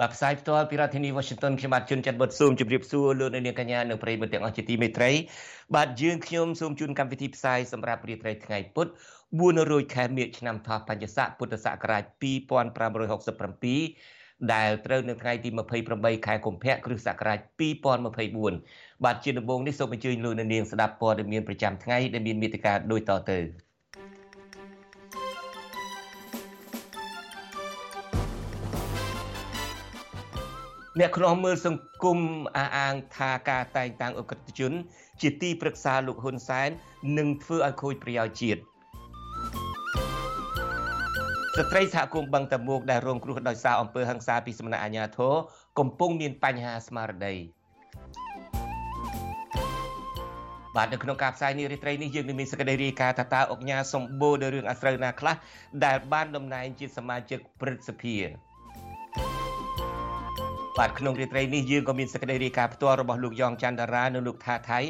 បាទផ្សាយផ្ទាល់ពីរដ្ឋធានី Washington ខ្ញុំបាទជួនច័ន្ទបុតស៊ូមជម្រាបសួរលោកអ្នកនាងកញ្ញានិងប្រិយមិត្តទាំងអស់ជាទីមេត្រីបាទយើងខ្ញុំសូមជូនកម្មវិធីផ្សាយសម្រាប់រាត្រីថ្ងៃពុធ4រោចខែមិញឆ្នាំថោះបัญចស័កពុទ្ធសករាជ2567ដែលត្រូវនៅថ្ងៃទី28ខែកុម្ភៈគ្រិស្តសករាជ2024បាទជាដំបូងនេះសូមអញ្ជើញលោកអ្នកនាងស្ដាប់ព័ត៌មានប្រចាំថ្ងៃដែលមានមេត្តាដូចតទៅ អ្នកខ្នោះមើលសង្គមអះអាងថាការតែងតាំងអក្រិតជន ជាទីប្រឹក្សាលោកហ៊ុនសែននឹងធ្វើឲ្យខូចប្រយោជន៍ជាតិស្ត្រីសហគមន៍បឹងតមុកដែលរងគ្រោះដោយសារអំពើហិង្សាពីសំណាក់អាជ្ញាធរកំពុងមានបញ្ហាស្មារតីបាទនៅក្នុងការផ្សាយនេះរាត្រីនេះយើងនឹងមានសេចក្តីរាយការណ៍ថាតើអង្គការសម្បូរដោយរឿងអាស្រូវណាខ្លះដែលបានតំណែងជាសមាជិកព្រឹទ្ធសភា បាទក្នុងរាត្រីនេះយើងក៏មានសេចក្តីរាយការណ៍ផ្ទាល់របស់លោកយ៉ងច័ន្ទរានិងលោកថាថៃ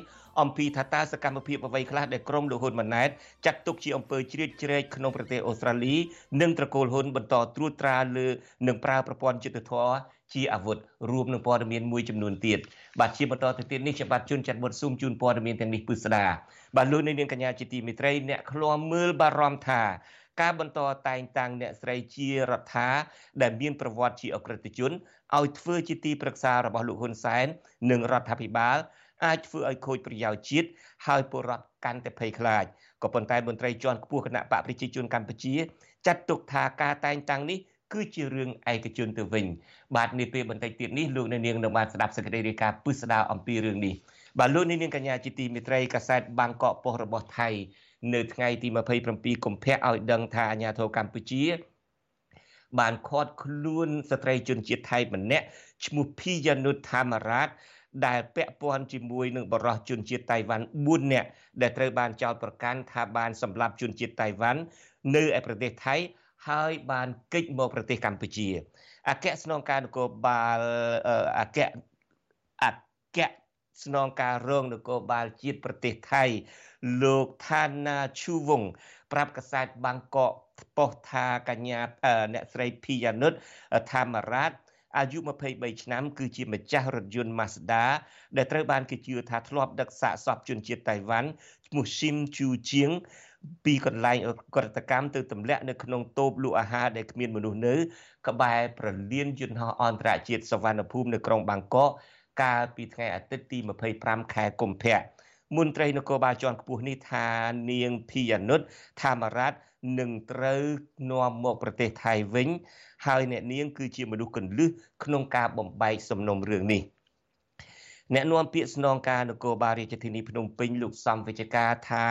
អំពីថាតើសកម្មភាពអ្វីខ្លះដែលក្រុមលោកហ៊ុនម៉ាណែតចាត់ទុកជាអំពើជ្រៀតជ្រែកក្នុងប្រទេសអូស្ត្រាលីនិងត្រកូលហ៊ុនបន្តត្រួតត្រាលើនិងប្រើប្រព័ន្ធយុទ្ធធរជាអាវុធរួមនឹងព័ត៌មានមួយចំនួនទៀតបាទជាបន្តទៅទៀតនេះខ្ញុំបាទជួនចាត់បុតស៊ូមជូនព័ត៌មានទាំងនេះពិស្ដាបាទលោកនាងកញ្ញាជាទីមេត្រីអ្នកឃ្លាំមើលបារម្ភថា ការបន្តតែងតាំងអ្នកស្រីជារដ្ឋាដែលមានប្រវត្តិជាអក្រិតជនឲ្យធ្វើជាទីប្រឹក្សារបស់លោកហ៊ុនសែននិងរដ្ឋាភិបាលអាចធ្វើឲ្យខូចប្រយោជន៍ជាតិហើយពលរដ្ឋកាន់តែភ័យខ្លាចក៏ប៉ុន្តែមន្ត្រីជាន់ខ្ពស់គណៈបកប្រជាជនកម្ពុជាចាត់ទុកថាការតែងតាំងនេះគឺជារឿងឯកជនទៅវិញបាទនាពេលបន្តិចទៀតនេះលោកអ្នកនាងនឹងបានស្ដាប់សេចក្តីរាយការណ៍ពិស្ដារអំពីរឿងនេះបាទលោកអ្នកនាងកញ្ញាជាទីមេត្រីកាសែតបាងកកប៉ុស្តិ៍របស់ថៃ នៅថ្ងៃទី27កុម្ភៈឲ្យដឹងថាអាញាធរកម្ពុជា បានខាត់ខ្លួនស្ត្រីជនជាតិថៃម្នាក់ឈ្មោះភីយ៉ានុតថាមារ៉ាតដែលពាក់ព័ន្ធជាមួយនឹងបរិសុជនជាតិតៃវ៉ាន់4នាក់ដែលត្រូវបានចោទប្រកាន់ថាបានសម្លាប់ជនជាតិតៃវ៉ាន់នៅឯប្រទេសថៃហើយបានគេចមកប្រទេសកម្ពុជាអគ្គស្នងការនគរបាលអគ្គអគ្គ ស្នងការរងនគរបាលជាតិប្រទេសថៃ លោកថាណាឈូវងប្រាប់កាសែតបាងកកប៉ុស្តិ៍ថាកញ្ញាអ្នកស្រីភីយ៉ានុតថាមារ៉ាតអាយុ23ឆ្នាំគឺជាម្ចាស់រថយន្ត Mazda ដែលត្រូវបានគេជឿថាធ្លាប់ដឹកសាកសពជនជាតិតៃវ៉ាន់ឈ្មោះស៊ីមជូជាងពីកន្លែងកតកម្មទៅទម្លាក់នៅក្នុងតូបលក់អាហារដែលគ្មានមនុស្សនៅ ក្បែរប្រលានយន្តហោះអន្តរជាតិសវណ្ណភូមិនៅក្រុងបាងកក កាលពីថ្ងៃអាទិត្យទី25ខែកុម្ភៈមន្ត្រីនគរបាលជាន់ខ្ពស់នេះថានាងភីយ៉ានុតថាមារ៉ាត់នឹងត្រូវនាំមកប្រទេសថៃវិញ ហើយអ្នកនាង គឺជាមនុស្សកន្លឹះក្នុងការបំបែកសំណុំរឿងនេះអ្នកនាំពាក្យស្នងការនគរបាលរាជធានីភ្នំពេញលោកសំវិជ្ជការថា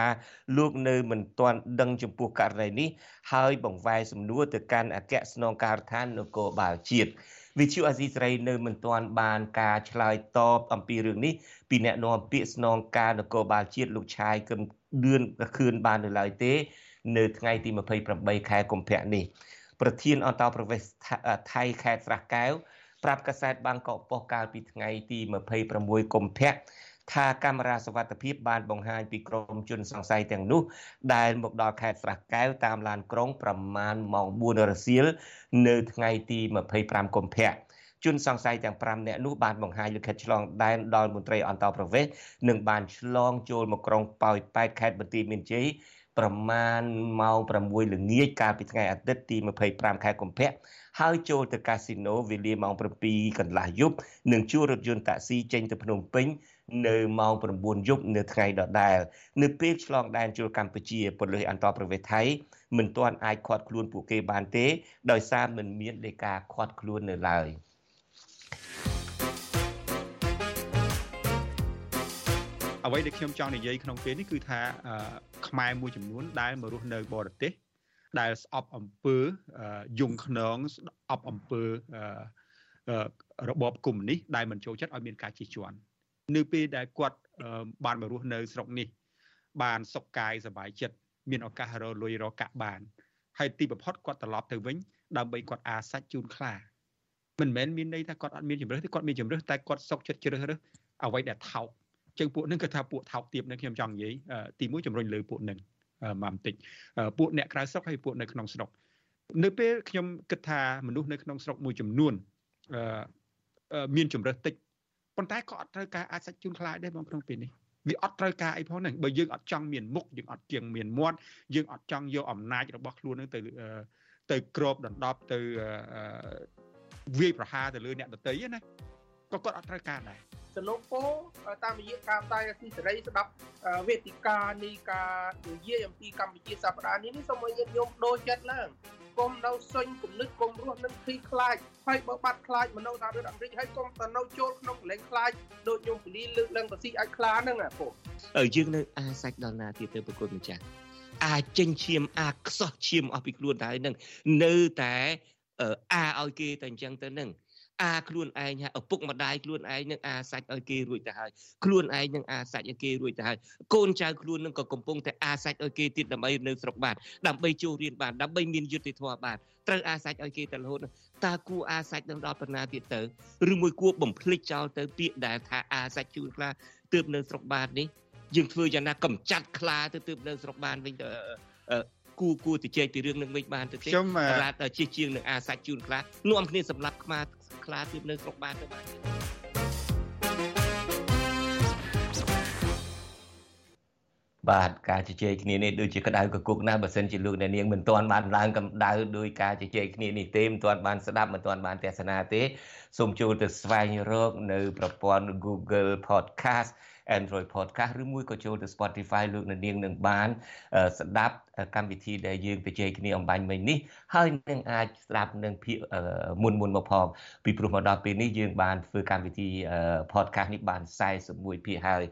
លោកនៅមិនទាន់ដឹងចំពោះករណីនេះហើយបង្វែរសំណួរទៅកាន់អគ្គស្នងការដ្ឋាននគរបាលជាតិ វិទ្យុអាស៊ីសេរីនៅមិនទាន់បានការឆ្លើយតបអំពីរឿងនេះពីអ្នកនាំពាក្យស្នងការនគរបាលជាតិលោកឆាយកឹមឌឿនខឿនបាននៅឡើយទេ នៅថ្ងៃទី28ខែកុម្ភៈនេះប្រធានអន្តរប្រវេសន៍ថៃខេត្តស្រះកែវប្រាប់កាសែតបាងកកប៉ុស្តិ៍កាលពីថ្ងៃទី26កុម្ភៈ ថាកាមេរ៉ាសវត្ថិភាពបានបង្ហាញពីក្រុមជនសង្ស័យទាំងនោះ ដែលមកដល់ខេត្តស្រះកែវតាមឡានក្រុងប្រមាណម៉ោង4រសៀលនៅថ្ងៃទី25កុម្ភៈជនសង្ស័យទាំង5នាក់នោះបានបង្ហាញលិខិតឆ្លងដែនដល់មន្ត្រីអន្តរប្រវេសន៍និងបានឆ្លងចូលមកក្រុងប៉ោយប៉ែតខេត្តបន្ទាយមានជ័យប្រមាណម៉ោង6ល្ងាចកាលពីថ្ងៃអាទិត្យទី25ខែកុម្ភៈហើយចូលទៅកាស៊ីណូវេលាម៉ោង7កន្លះយប់និងជួលរថយន្តតាក់ស៊ីចេញទៅភ្នំពេញ នៅម៉ោង9យប់នៅថ្ងៃដដែលនៅពេលឆ្លងដែនចូលកម្ពុជាពលិសអន្តរប្រវេសន៍ថៃមិនទាន់អាចឃាត់ខ្លួនពួកគេបានទេ ដោយសារមិនមានលេខាឃាត់ខ្លួននៅឡើយអ្វីដែលខ្ញុំចង់និយាយក្នុងពេលនេះគឺថាខ្មែរមួយចំនួនដែលមករស់នៅបរទេសដែលស្អប់អំពើយងខ្នងស្អប់អំពើរបបកុម្មុយនីសដែលមិនចូលចិត្តឲ្យមានការជិះជាន់ នៅពេលដែលគាត់បានមករស់នៅស្រុកនេះ បានសុខកាយសบายចិត្តមានឱកាសរលុយរកកាក់បានហើយទីបំផុតគាត់ត្រឡប់ទៅវិញដើម្បីគាត់អាសាច់ជូនខ្លាមិនមែនមានន័យថាគាត់អត់មានជំរឿសទេគាត់មានជំរឿសតែគាត់សុកចិត្តជ្រើសរើសអ្វីដែលថោកចឹងពួកនឹងគឺថាពួកថោកទៀបនឹងខ្ញុំចង់និយាយទីមួយជំរុញលើពួកនឹងមកបន្តិចពួកអ្នកក្រៅស្រុកហើយពួកនៅក្នុងស្រុកនៅពេលខ្ញុំគិតថាមនុស្សនៅក្នុងស្រុកមួយចំនួនមានជំរើសតិច ប៉ុន្តែក៏អត់ត្រូវការអាចសាច់ជូនខ្លាចដែរបងក្នុងពេលនេះវាអត់ត្រូវការអីផងហ្នឹងបើយើងអត់ចង់មានមុខយើងអត់ជាងមានមាត់យើងអត់ចង់យកអំណាចរបស់ខ្លួនហ្នឹងទៅទៅក្របដណ្ដប់ទៅវាយប្រហារទៅលើអ្នកដទៃណាក៏គាត់អត់ត្រូវការដែរសនុពោតាមរយៈការផ្សាយស៊ីសេរីស្ដាប់វេទិកានៃការនិយាយអំពីកម្ពុជាសប្តាហ៍នេះនេះសូមឲ្យញាតិញោមដូរចិត្តឡើង កុំនៅសុញគំនិតកុំរស់នឹងភ័យខ្លាចហើយបើបាត់ខ្លាចមនុស្សសហរដ្ឋអាមេរិកហើយកុំទៅនៅចូលក្នុងកលែងខ្លាចដូចញោមពូលីលើកឡើងបស៊ីអាចខ្លាហ្នឹងអាពុអឺយើងនៅអាសាច់ដល់ណាទៀតទៅប្រគុណម្ចាស់អាចេញឈាមអាខ្សោះឈាមអស់ពីខ្លួនតែហ្នឹងនៅតែអាឲ្យគេតែអញ្ចឹងទៅហ្នឹង អាខ្លួនឯងឪពុកម្ដាយខ្លួនឯងនឹងអាសាច់ឲ្យគេរួចទៅហើយខ្លួនឯងនឹងអាសាច់ឲ្យគេរួចទៅហើយកូនចៅខ្លួននឹងក៏កំពុងតែអាសាច់ឲ្យគេទៀតដើម្បីនៅស្រុកបានដើម្បីចូលរៀនបានដើម្បីមានយុត្តិធម៌បានត្រូវអាសាច់ឲ្យគេទៅរហូតតើគួរអាសាច់នឹងដល់ប៉ុណ្ណាទៀតទៅឬមួយគួរបំភ្លេចចោលទៅពាក្យដែលថាអាសាច់ជួនខ្លាទើបនៅស្រុកបាននេះយើងធ្វើយ៉ាងណាកំចាត់ខ្លាទៅទើបនៅស្រុកបានវិញទៅ គួរគួរទៅជែកពីរឿងនឹងវិញបានទៅទេខ្ញុំរាតជិះជាងនឹងអាសាច់ជូនខ្លានាំគ្នាសម្រាប់ខ្មាខ្លាទៀតនៅស្រុកបានទៅបានបាទការជជែកគ្នានេះដូចជាក្តៅកគុកណាស់បើសិនជាលោកអ្នកនាងមិនទាន់បានឡើងកម្ដៅដោយការជជែកគ្នានេះទេមិនទាន់បានស្ដាប់មិនទាន់បានទស្សនាទេ សូមចូលទៅស្វែងរកនៅប្រព័ន្ធ Google Podcast Android Podcast ឬមួយក៏ចូលទៅ Spotify លោកអ្នកនាងនឹងបានស្ដាប់កម្មវិធីដែលយើងទៅជែកគ្នាអំបញ្ញមិញនេះហើយនឹងអាចស្ដាប់នឹងភាគមុនមុនមកផងពីព្រោះមកដល់ពេលនេះយើងបានធ្វើកម្មវិធី podcast នេះបាន41ភាគហើយ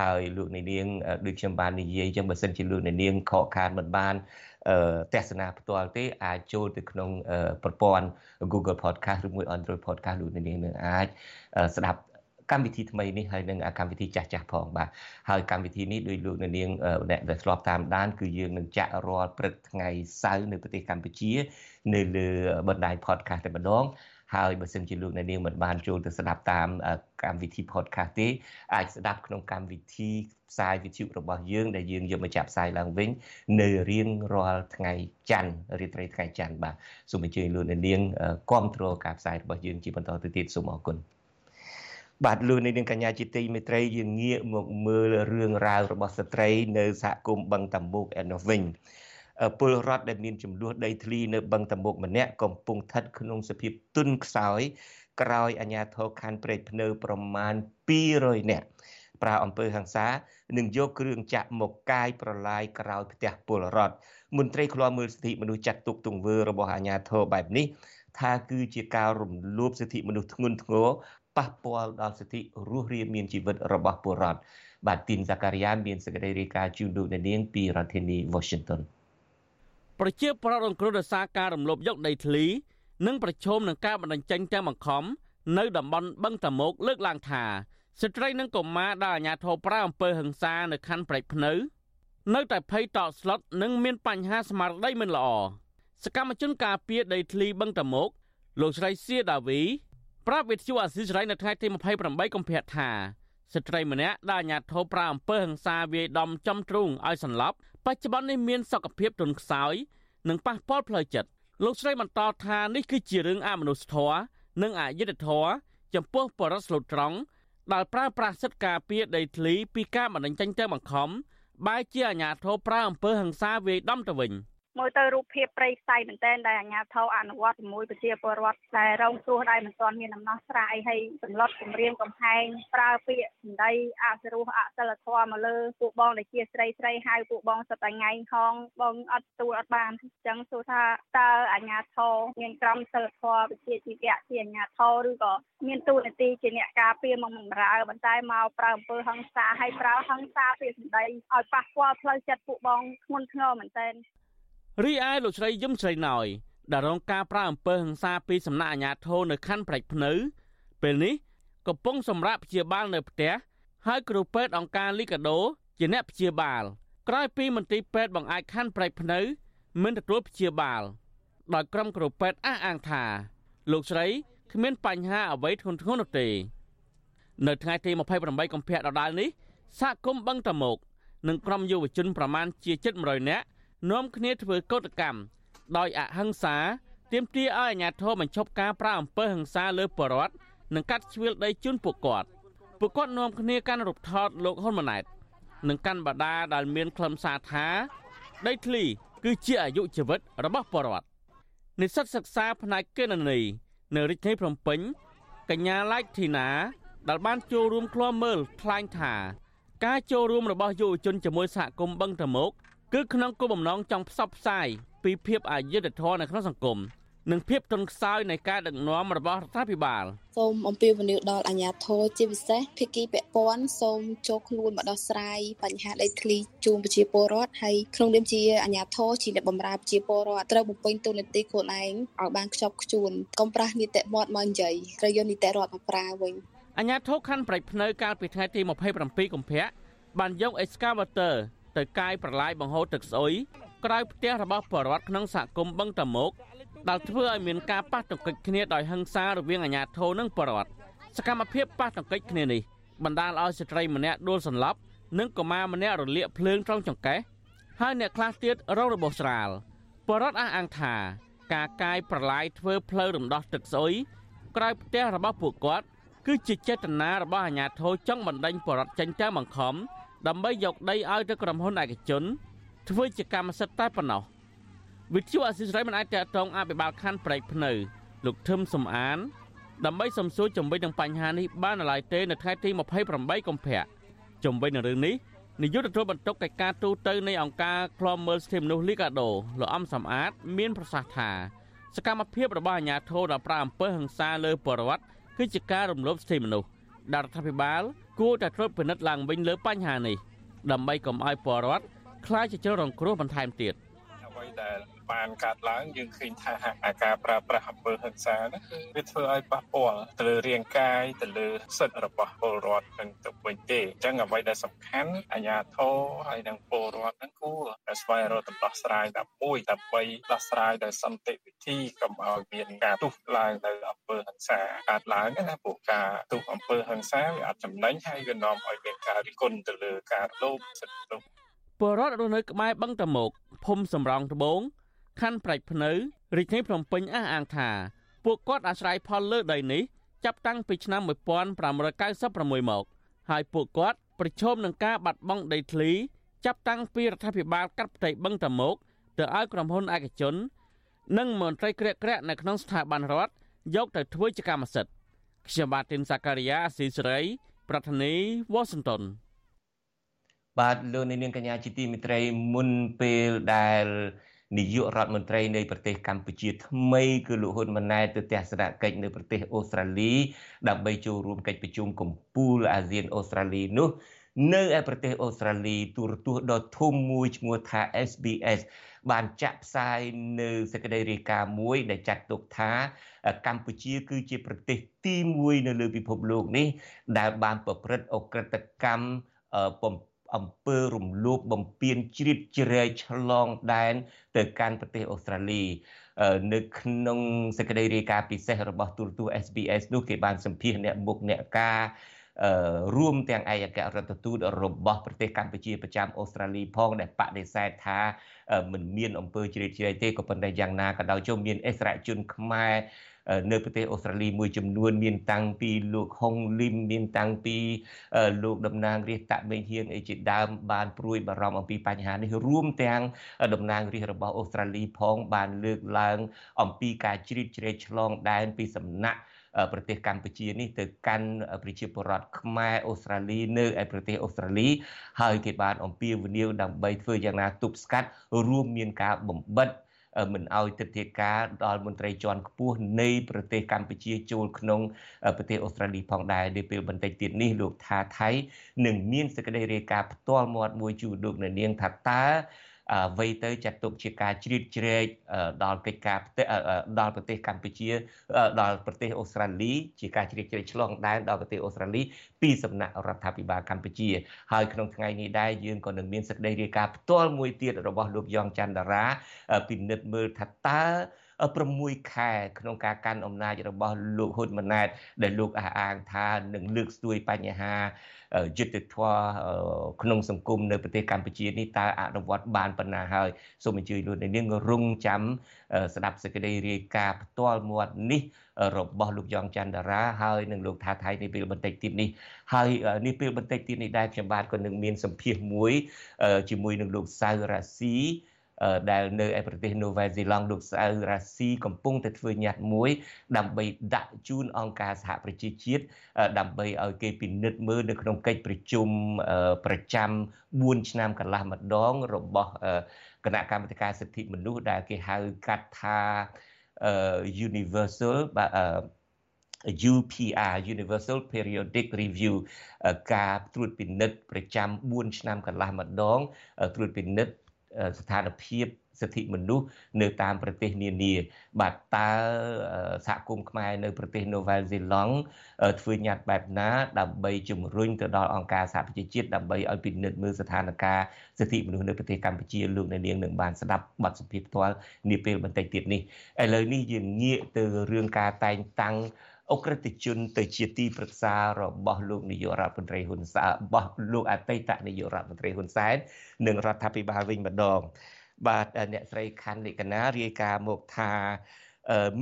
ហើយលោកអ្នកនាងដូចខ្ញុំបាននិយាយចឹងបើសិនជាលោកអ្នកនាងខកខានមិនបានទស្សនាផ្ទាល់ទេអាចចូលទៅក្នុងប្រព័ន្ធ Google Podcast ឬមួយ Android Podcast លោកអ្នកនាងនឹងអាចស្ដាប់កម្មវិធីថ្មីនេះហើយនឹងកម្មវិធីចាស់ចាស់ផងបាទហើយកម្មវិធីនេះដោយលោកនាងអ្នកដែលធ្លាប់តាមដានគឺយើងនឹងចាក់រាល់ព្រឹកថ្ងៃសៅរ៍នៅប្រទេសកម្ពុជា នៅលើបណ្ដាញ podcast តែម្ដង ហើយបើសិនជាលោកអ្នកនាងមិនបានចូលទៅស្ដាប់តាមកម្មវិធី podcast ទេអាចស្ដាប់ក្នុងកម្មវិធីផ្សាយវិទ្យុរបស់យើងដែលយើងយកមកចាក់ផ្សាយឡើងវិញ នៅរៀងរាល់ថ្ងៃច័ន្ទរាត្រីថ្ងៃច័ន្ទបាទសូមអញ្ជើញលោកអ្នកនាងគ្រប់គ្រងការផ្សាយរបស់យើងជាបន្តទៅទៀតសូមអរគុណបាទលោកនាងកញ្ញាជាទីមេត្រីយើងងាកមកមើលរឿងរ៉ាវរបស់ស្ត្រី នៅសហគមន៍បឹងតាមុកឯនោះវិញ ពលរដ្ឋដែលមានចំនួនដីធ្លីនៅបឹងតាមុកម្នាក់កំពុងស្ថិតក្នុងសភាពទុនខ្សោយក្រោយអាជ្ញាធរខណ្ឌព្រែកភ្នៅប្រមាណ200នាក់ប្រើអំពើហិង្សានិងយកគ្រឿងចាក់មកកាយប្រឡាយក្រោយផ្ទះពលរដ្ឋមន្ត្រីឃ្លាំមើលសិទ្ធិមនុស្សចាត់ទុកទង្វើរបស់អាជ្ញាធរបែបនេះថាគឺជាការរំលោភសិទ្ធិមនុស្សធ្ងន់ធ្ងរប៉ះពាល់ដល់សិទ្ធិរស់រានមានជីវិតរបស់ពលរដ្ឋបាទទីនសាការីយ៉ាមានសេចក្តីរាយការណ៍ជូនលោកនាងពីរដ្ឋធានី Washington ប្រជាប្រដ្ឋរងគ្រោះដោយសារការរំលោភយកដីធ្លី និងប្រឈមនឹងការបណ្តេញចេញទាំងបង្ខំនៅតំបន់បឹងតាមុកលើកឡើងថាស្ត្រីនិងកុមារដែលអាជ្ញាធរប្រើអំពើហិង្សានៅខណ្ឌព្រែកភ្នៅនៅតែភ័យតក់ស្លុតនិងមានបញ្ហាស្មារតីមិនល្អសកម្មជនការពារដីធ្លីបឹងតាមុកលោកស្រីសៀដាវីប្រាប់វិទ្យុអាស៊ីសេរីនៅថ្ងៃទី28កុម្ភៈថាស្ត្រីម្នាក់ដែលអាញាធិបប្រើអំពើហិង្សាវាយដំចំទ្រូងឲ្យសន្លប់ បច្ចុប្បន្ននេះមានសុខភាពទន់ខ្សោយនិងប៉ះពាល់ផ្លូវចិត្តលោកស្រីបន្តថានេះគឺជារឿងអមនុស្សធម៌និងអយុត្តិធម៌ចំពោះបរិសុទ្ធត្រង់ដែលប្រើប្រាស់សិទ្ធិការពារដីធ្លីពីការបណ្តេញចេញទៅបង្ខំបែរជាអាញាធិបប្រើអំពើហិង្សាវាយដំទៅវិញ។ មើលទៅរូបភាពព្រៃផ្សៃមែនទែនដែលអាជ្ញាធរអនុវត្តជាមួយប្រជាពលរដ្ឋដែលរងគ្រោះដែលមិនទាន់មានដំណោះស្រាយហើយសន្លត់គម្រាមកំហែងប្រើពាក្យសម្ដីអសរោះអសិលធម៌មកលើពួកបងដែលជាស្រីស្រីហៅពួកបងសតថ្ងៃហងបងអត់ទទួលអត់បានអញ្ចឹងសួរថាតើអាជ្ញាធរមានក្រមសិលធម៌វិជាជីវៈជាអាជ្ញាធរឬក៏មានទូនាទីជាអ្នកការពារមកបំរើប៉ុន្តែមកប្រើអំពើហិង្សាហើយប្រើហិង្សាពាក្យសម្ដីឲ្យប៉ះពាល់ផ្លូវចិត្តពួកបងធ្ងន់ធ្ងរមែនទែន រីឯលោកស្រីយឹមស្រីណោយដែលរងការប្រើអំពើហិង្សាពីសំណាក់អាជ្ញាធរនៅខណ្ឌព្រែកភ្នៅពេលនេះកំពុងសម្រាប់ព្យាបាលនៅផ្ទះហើយគ្រូពេទ្យអង្គការលីកាដូជាអ្នកព្យាបាលក្រោយពីមន្ទីរពេទ្យបង្អែកខណ្ឌប្រៃភ្នៅមិនទទួលព្យាបាលដោយក្រុមគ្រូពេទ្យអះអាងថា លោកស្រីគ្មានបញ្ហាអ្វីធ្ងន់ធ្ងរនោះទេ នៅថ្ងៃទី28កុម្ភៈដដែលនេះសហគមន៍បឹងតមោកនិងក្រុមយុវជនប្រមាណជា700នាក់ នាំគ្នាធ្វើកោតកម្មដោយអហិង្សាទាមទារឲ្យអាជ្ញាធរបញ្ឈប់ការប្រើអំពើហិង្សាលើប្រជាពលរដ្ឋនិងកាត់ជ្រឿលដីជូនពួកគាត់ពួកគាត់នាំគ្នាកាន់រូបថតលោកហ៊ុនម៉ាណែតនិងកាន់បដាដែលមានខ្លឹមសារថាដីធ្លីគឺជាអាយុជីវិតរបស់ប្រជាពលរដ្ឋនិស្សិតសិក្សាផ្នែកគណនេយ្យនៅរាជធានីភ្នំពេញកញ្ញាឡៃធីណាដែលបានចូលរួមឃ្លាំមើលថ្លែងថា ការចូលរួមរបស់យុវជនជាមួយសហគមន៍បឹងតមោក គឺក្នុងគោលបំណងចង់ផ្សព្វផ្សាយពីភាពអយុត្តិធម៌នៅក្នុងសង្គមនិងភាពទន់ខ្សោយនៃការដឹកនាំរបស់រដ្ឋាភិបាលសូមអំពាវនាវដល់អាជ្ញាធរជាពិសេសភាគីពាក់ព័ន្ធសូមចូលខ្លួនមកដោះស្រាយបញ្ហាដីធ្លីជូនប្រជាពលរដ្ឋហើយក្នុងនាមជាអាជ្ញាធរជាអ្នកបម្រើប្រជាពលរដ្ឋត្រូវបំពេញតួនាទីខ្លួនឯងឲ្យបានខ្ជាប់ខ្ជួនកុំប្រាស់នីតិមាត់មកនិយាយត្រូវយកនីតិរដ្ឋមកប្រើវិញអាជ្ញាធរខណ្ឌប្រៃភ្នៅកាលពីថ្ងៃទី27កុម្ភៈបានយក excavator ទៅកាយប្រឡាយបង្ហូរទឹកស្អុយក្រៅផ្ទះរបស់បរិវត្តក្នុងសហគមន៍បឹងតមោកដែលធ្វើឲ្យមានការប៉ះទង្គិចគ្នាដោយហិង្សារវាងអាជ្ញាធរនិងបរិវត្តសកម្មភាពប៉ះទង្គិចគ្នានេះបណ្ដាលឲ្យស្ត្រីម្នាក់ដួលសន្លប់និងកុមារម្នាក់រលាកភ្លើង trong ចង្កេះហើយអ្នកខ្លះទៀតរងរបួសស្រាលបរិវត្តអះអាងថាការកាយប្រឡាយធ្វើផ្លូវរំដោះទឹកស្អុយក្រៅផ្ទះរបស់ពួកគាត់គឺជាចេតនារបស់អាជ្ញាធរចង់បណ្ដេញបរិវត្តចេញតាមបង្ខំ ដើម្បីយកដីឲ្យទៅក្រុមហ៊ុនឯកជន ធ្វើជាកម្មសិទ្ធិតែប៉ុណ្ណោះវិទ្យុអសិរ័យមិនអាចតតងអភិបាលខណ្ឌប្រែកភ្នៅលោកធឹមសំអាន ដើម្បីសំសួរជំវិញនឹងបញ្ហានេះបានឡើយទេនៅថ្ងៃទី28កុម្ភៈជំវិញនឹងរឿងនេះនាយកទទួលបន្ទុកកិច្ចការទូតនៃអង្គការឃ្លាំមើលសិទ្ធិមនុស្សលីកាដូលោកអំសំអាត មានប្រសាសន៍ថាសកម្មភាពរបស់អាជ្ញាធរដល់ប្រាអំពើហិង្សាលើបរិវត្តគឺជាការរំលោភសិទ្ធិមនុស្ស ដែលរដ្ឋាភិបាល គួរតែត្រួតពិនិត្យឡើងវិញលើបញ្ហានេះដើម្បីកុំឲ្យបរិវត្តខ្លាចជាជ្ររងគ្រោះបន្ថែមទៀតអ្វី ដែលបានកាត់ឡើងយើងឃើញថាអាការប្រើប្រាស់អំពើហិង្សាហ្នឹងគឺវាធ្វើឲ្យប៉ះពាល់ទៅលើរាងកាយទៅលើសិទ្ធិរបស់ពលរដ្ឋនឹងទៅវិញទេអញ្ចឹងអ្វីដែលសំខាន់អាជ្ញាធរហើយនិងពលរដ្ឋហ្នឹងគួរតែស្វែងរកដំណោះស្រាយតែមួយដើម្បីដោះស្រាយដោយសន្តិវិធីកុំឲ្យមានការទុះឡើងនៅអំពើហិង្សាកាត់ឡើងណាព្រោះការទុះអំពើហិង្សាវាអាចចំណេញហើយវានាំឲ្យមានការរិះគន់ទៅលើការលោភសិទ្ធិមនុស្ស ពលរដ្ឋរស់នៅក្បែរបឹងតមោកភូមិសំរងត្បូងខណ្ឌប្រាច់ភ្នៅរាជធានីភ្នំពេញអះអាងថាពួកគាត់អាស្រ័យផលលើដីនេះចាប់តាំងពីឆ្នាំ1596មកហើយពួកគាត់ប្រឈមនឹងការបាត់បង់ដីធ្លីចាប់តាំងពីរដ្ឋាភិបាលកាត់ផ្ទៃបឹងតមោកទៅឲ្យក្រុមហ៊ុនឯកជន និងមន្ត្រីក្រាក់ក្រាក់នៅក្នុងស្ថាប័នរដ្ឋយកទៅធ្វើជាកម្មសិទ្ធិខ្ញុំបាទទីនសាការីយ៉ាស៊ីសេរី ប្រធានីវ៉ាស៊ីនតោន បាទលោកនាងកញ្ញាជាទីមិត្តរីមុនពេលដែលនាយករដ្ឋមន្ត្រីនៃប្រទេសកម្ពុជាថ្មីគឺលោកហ៊ុនម៉ាណែតទៅទស្សនកិច្ចនៅប្រទេសអូស្ត្រាលី ដើម្បីចូលរួមកិច្ចប្រជុំកំពូលអាស៊ានអូស្ត្រាលីនោះនៅឯប្រទេសអូស្ត្រាលីទូរទស្សន៍ដ៏ធំមួយឈ្មោះថា SBS បានចាក់ផ្សាយនៅសេចក្តីរាយការណ៍មួយ ដែលចាត់ទុកថាកម្ពុជាគឺជាប្រទេសទី1នៅលើពិភពលោកនេះ ដែលបានប្រព្រឹត្តអក្រិតកម្ម អំពើរំលោភបំពានជ្រៀតជ្រែកឆ្លងដែន ទៅកាន់ប្រទេសអូស្ត្រាលីនៅក្នុងសេចក្តីរាយការណ៍ពិសេសរបស់ទូរទស្សន៍ SBS នោះគេបានសម្ភាសអ្នកមុខអ្នកការរួមទាំងឯកអគ្គរដ្ឋទូតរបស់ប្រទេសកម្ពុជាប្រចាំអូស្ត្រាលីផងដែលបដិសេធថាមិនមានអំពើជ្រៀតជ្រែកទេក៏ប៉ុន្តែយ៉ាងណាក៏ដោយចុះមានអិសរាជជនខ្មែរ នៅប្រទេសអូស្ត្រាលីមួយចំនួន មានតាំងពីលោកហុងលឹមមានតាំងពីលោកតំណាងរាស្ត្រតាក់មេហៀងអីជាដើមបានព្រួយបារម្ភអំពីបញ្ហានេះរួមទាំងតំណាងរាស្ត្ររបស់អូស្ត្រាលីផងបានលើកឡើង អំពីការជ្រៀតជ្រែកឆ្លងដែនពីសំណាក់ប្រទេសកម្ពុជានេះទៅកាន់ប្រជាពលរដ្ឋខ្មែរអូស្ត្រាលីនៅឯប្រទេសអូស្ត្រាលីហើយគេបានអំពាវនាវដើម្បីធ្វើយ៉ាងណាទប់ស្កាត់រួមមានការបំបិត មិនអោយទឹកធៀការដល់មន្ត្រីជាន់ខ្ពស់នៃប្រទេសកម្ពុជាចូលក្នុងប្រទេសអូស្ត្រាលីផងដែរនាពេលបន្តិចទៀតនេះលោកថាថៃនឹងមានសេចក្តីរាយការណ៍ផ្ទាល់មាត់មួយជូនលោកអ្នកនាងថាតើ អ្វីទៅចាត់ទុកជាការជ្រៀតជ្រែកដល់កិច្ចការដល់ប្រទេសកម្ពុជា ដល់ប្រទេសអូស្ត្រាលីជាការជ្រៀតជ្រែកឆ្លងដែនដល់ប្រទេសអូស្ត្រាលីពីសំណាក់រដ្ឋាភិបាលកម្ពុជាហើយក្នុងថ្ងៃនេះដែរយើងក៏នឹងមានសេចក្តីរាយការណ៍ផ្ទាល់មួយទៀតរបស់លោកយ៉ងច័ន្ទតារាពិនិត្យមើលថាតើ 6ខែក្នុងការកាន់អំណាចរបស់លោកហ៊ុនម៉ាណែតដែលលោកអះអាងថានឹងលើកស្ទួយបញ្ហាយុទ្ធធម៌ក្នុងសង្គមនៅប្រទេសកម្ពុជានេះតើអនុវត្តបានប៉ុណ្ណាហើយសូមអញ្ជើញលោកនាងរងចាំស្ដាប់សេចក្តីរាយការណ៍ផ្ទាល់មាត់នេះរបស់លោកយ៉ងច័ន្ទតារាហើយនឹងលោកថាថៃនេះពេលបន្តិចទៀតនេះហើយនេះពេលបន្តិចទៀតនេះដែរខ្ញុំបាទក៏នឹងមានសម្ភាសមួយជាមួយនឹងលោកសៅរ៉ាស៊ី ដែលនៅឯប្រទេសនូវែលសេឡង់លោកស្អៅរ៉ាស៊ីកំពុងតែធ្វើញត្តិមួយ ដើម្បីដាក់ជូនអង្គការសហប្រជាជាតិដើម្បីឲ្យគេពិនិត្យមើលនៅក្នុងកិច្ចប្រជុំប្រចាំ4ឆ្នាំកន្លះម្ដងរបស់គណៈកម្មាធិការសិទ្ធិមនុស្សដែលគេហៅកាត់ថា Universal បាទ UPR Universal Periodic Review ការត្រួតពិនិត្យប្រចាំ4ឆ្នាំកន្លះម្ដងត្រួតពិនិត្យ ស្ថានភាពសិទ្ធិមនុស្សនៅតាមប្រទេសនានា បាទតើសហគមន៍ខ្មែរនៅប្រទេសនូវែលសេឡង់ធ្វើញត្តិបែបណា ដើម្បីជំរុញទៅដល់អង្គការសហប្រជាជាតិដើម្បីឲ្យពិនិត្យមើលស្ថានភាពសិទ្ធិមនុស្សនៅប្រទេសកម្ពុជាលោកអ្នកនាងនឹងបានស្ដាប់បទសម្ភាសន៍ផ្ទាល់នាពេលបន្តិចទៀតនេះឥឡូវនេះយើងងាកទៅរឿងការតែងតាំង អក្រិតជនទៅជាទីប្រឹក្សារបស់លោកនាយករដ្ឋមន្ត្រីហ៊ុនសែនរបស់លោកអតីតនាយករដ្ឋមន្ត្រីហ៊ុនសែននិងរដ្ឋាភិបាលវិញម្ដង បាទអ្នកស្រីខាន់លិកណារាយការណ៍មកថា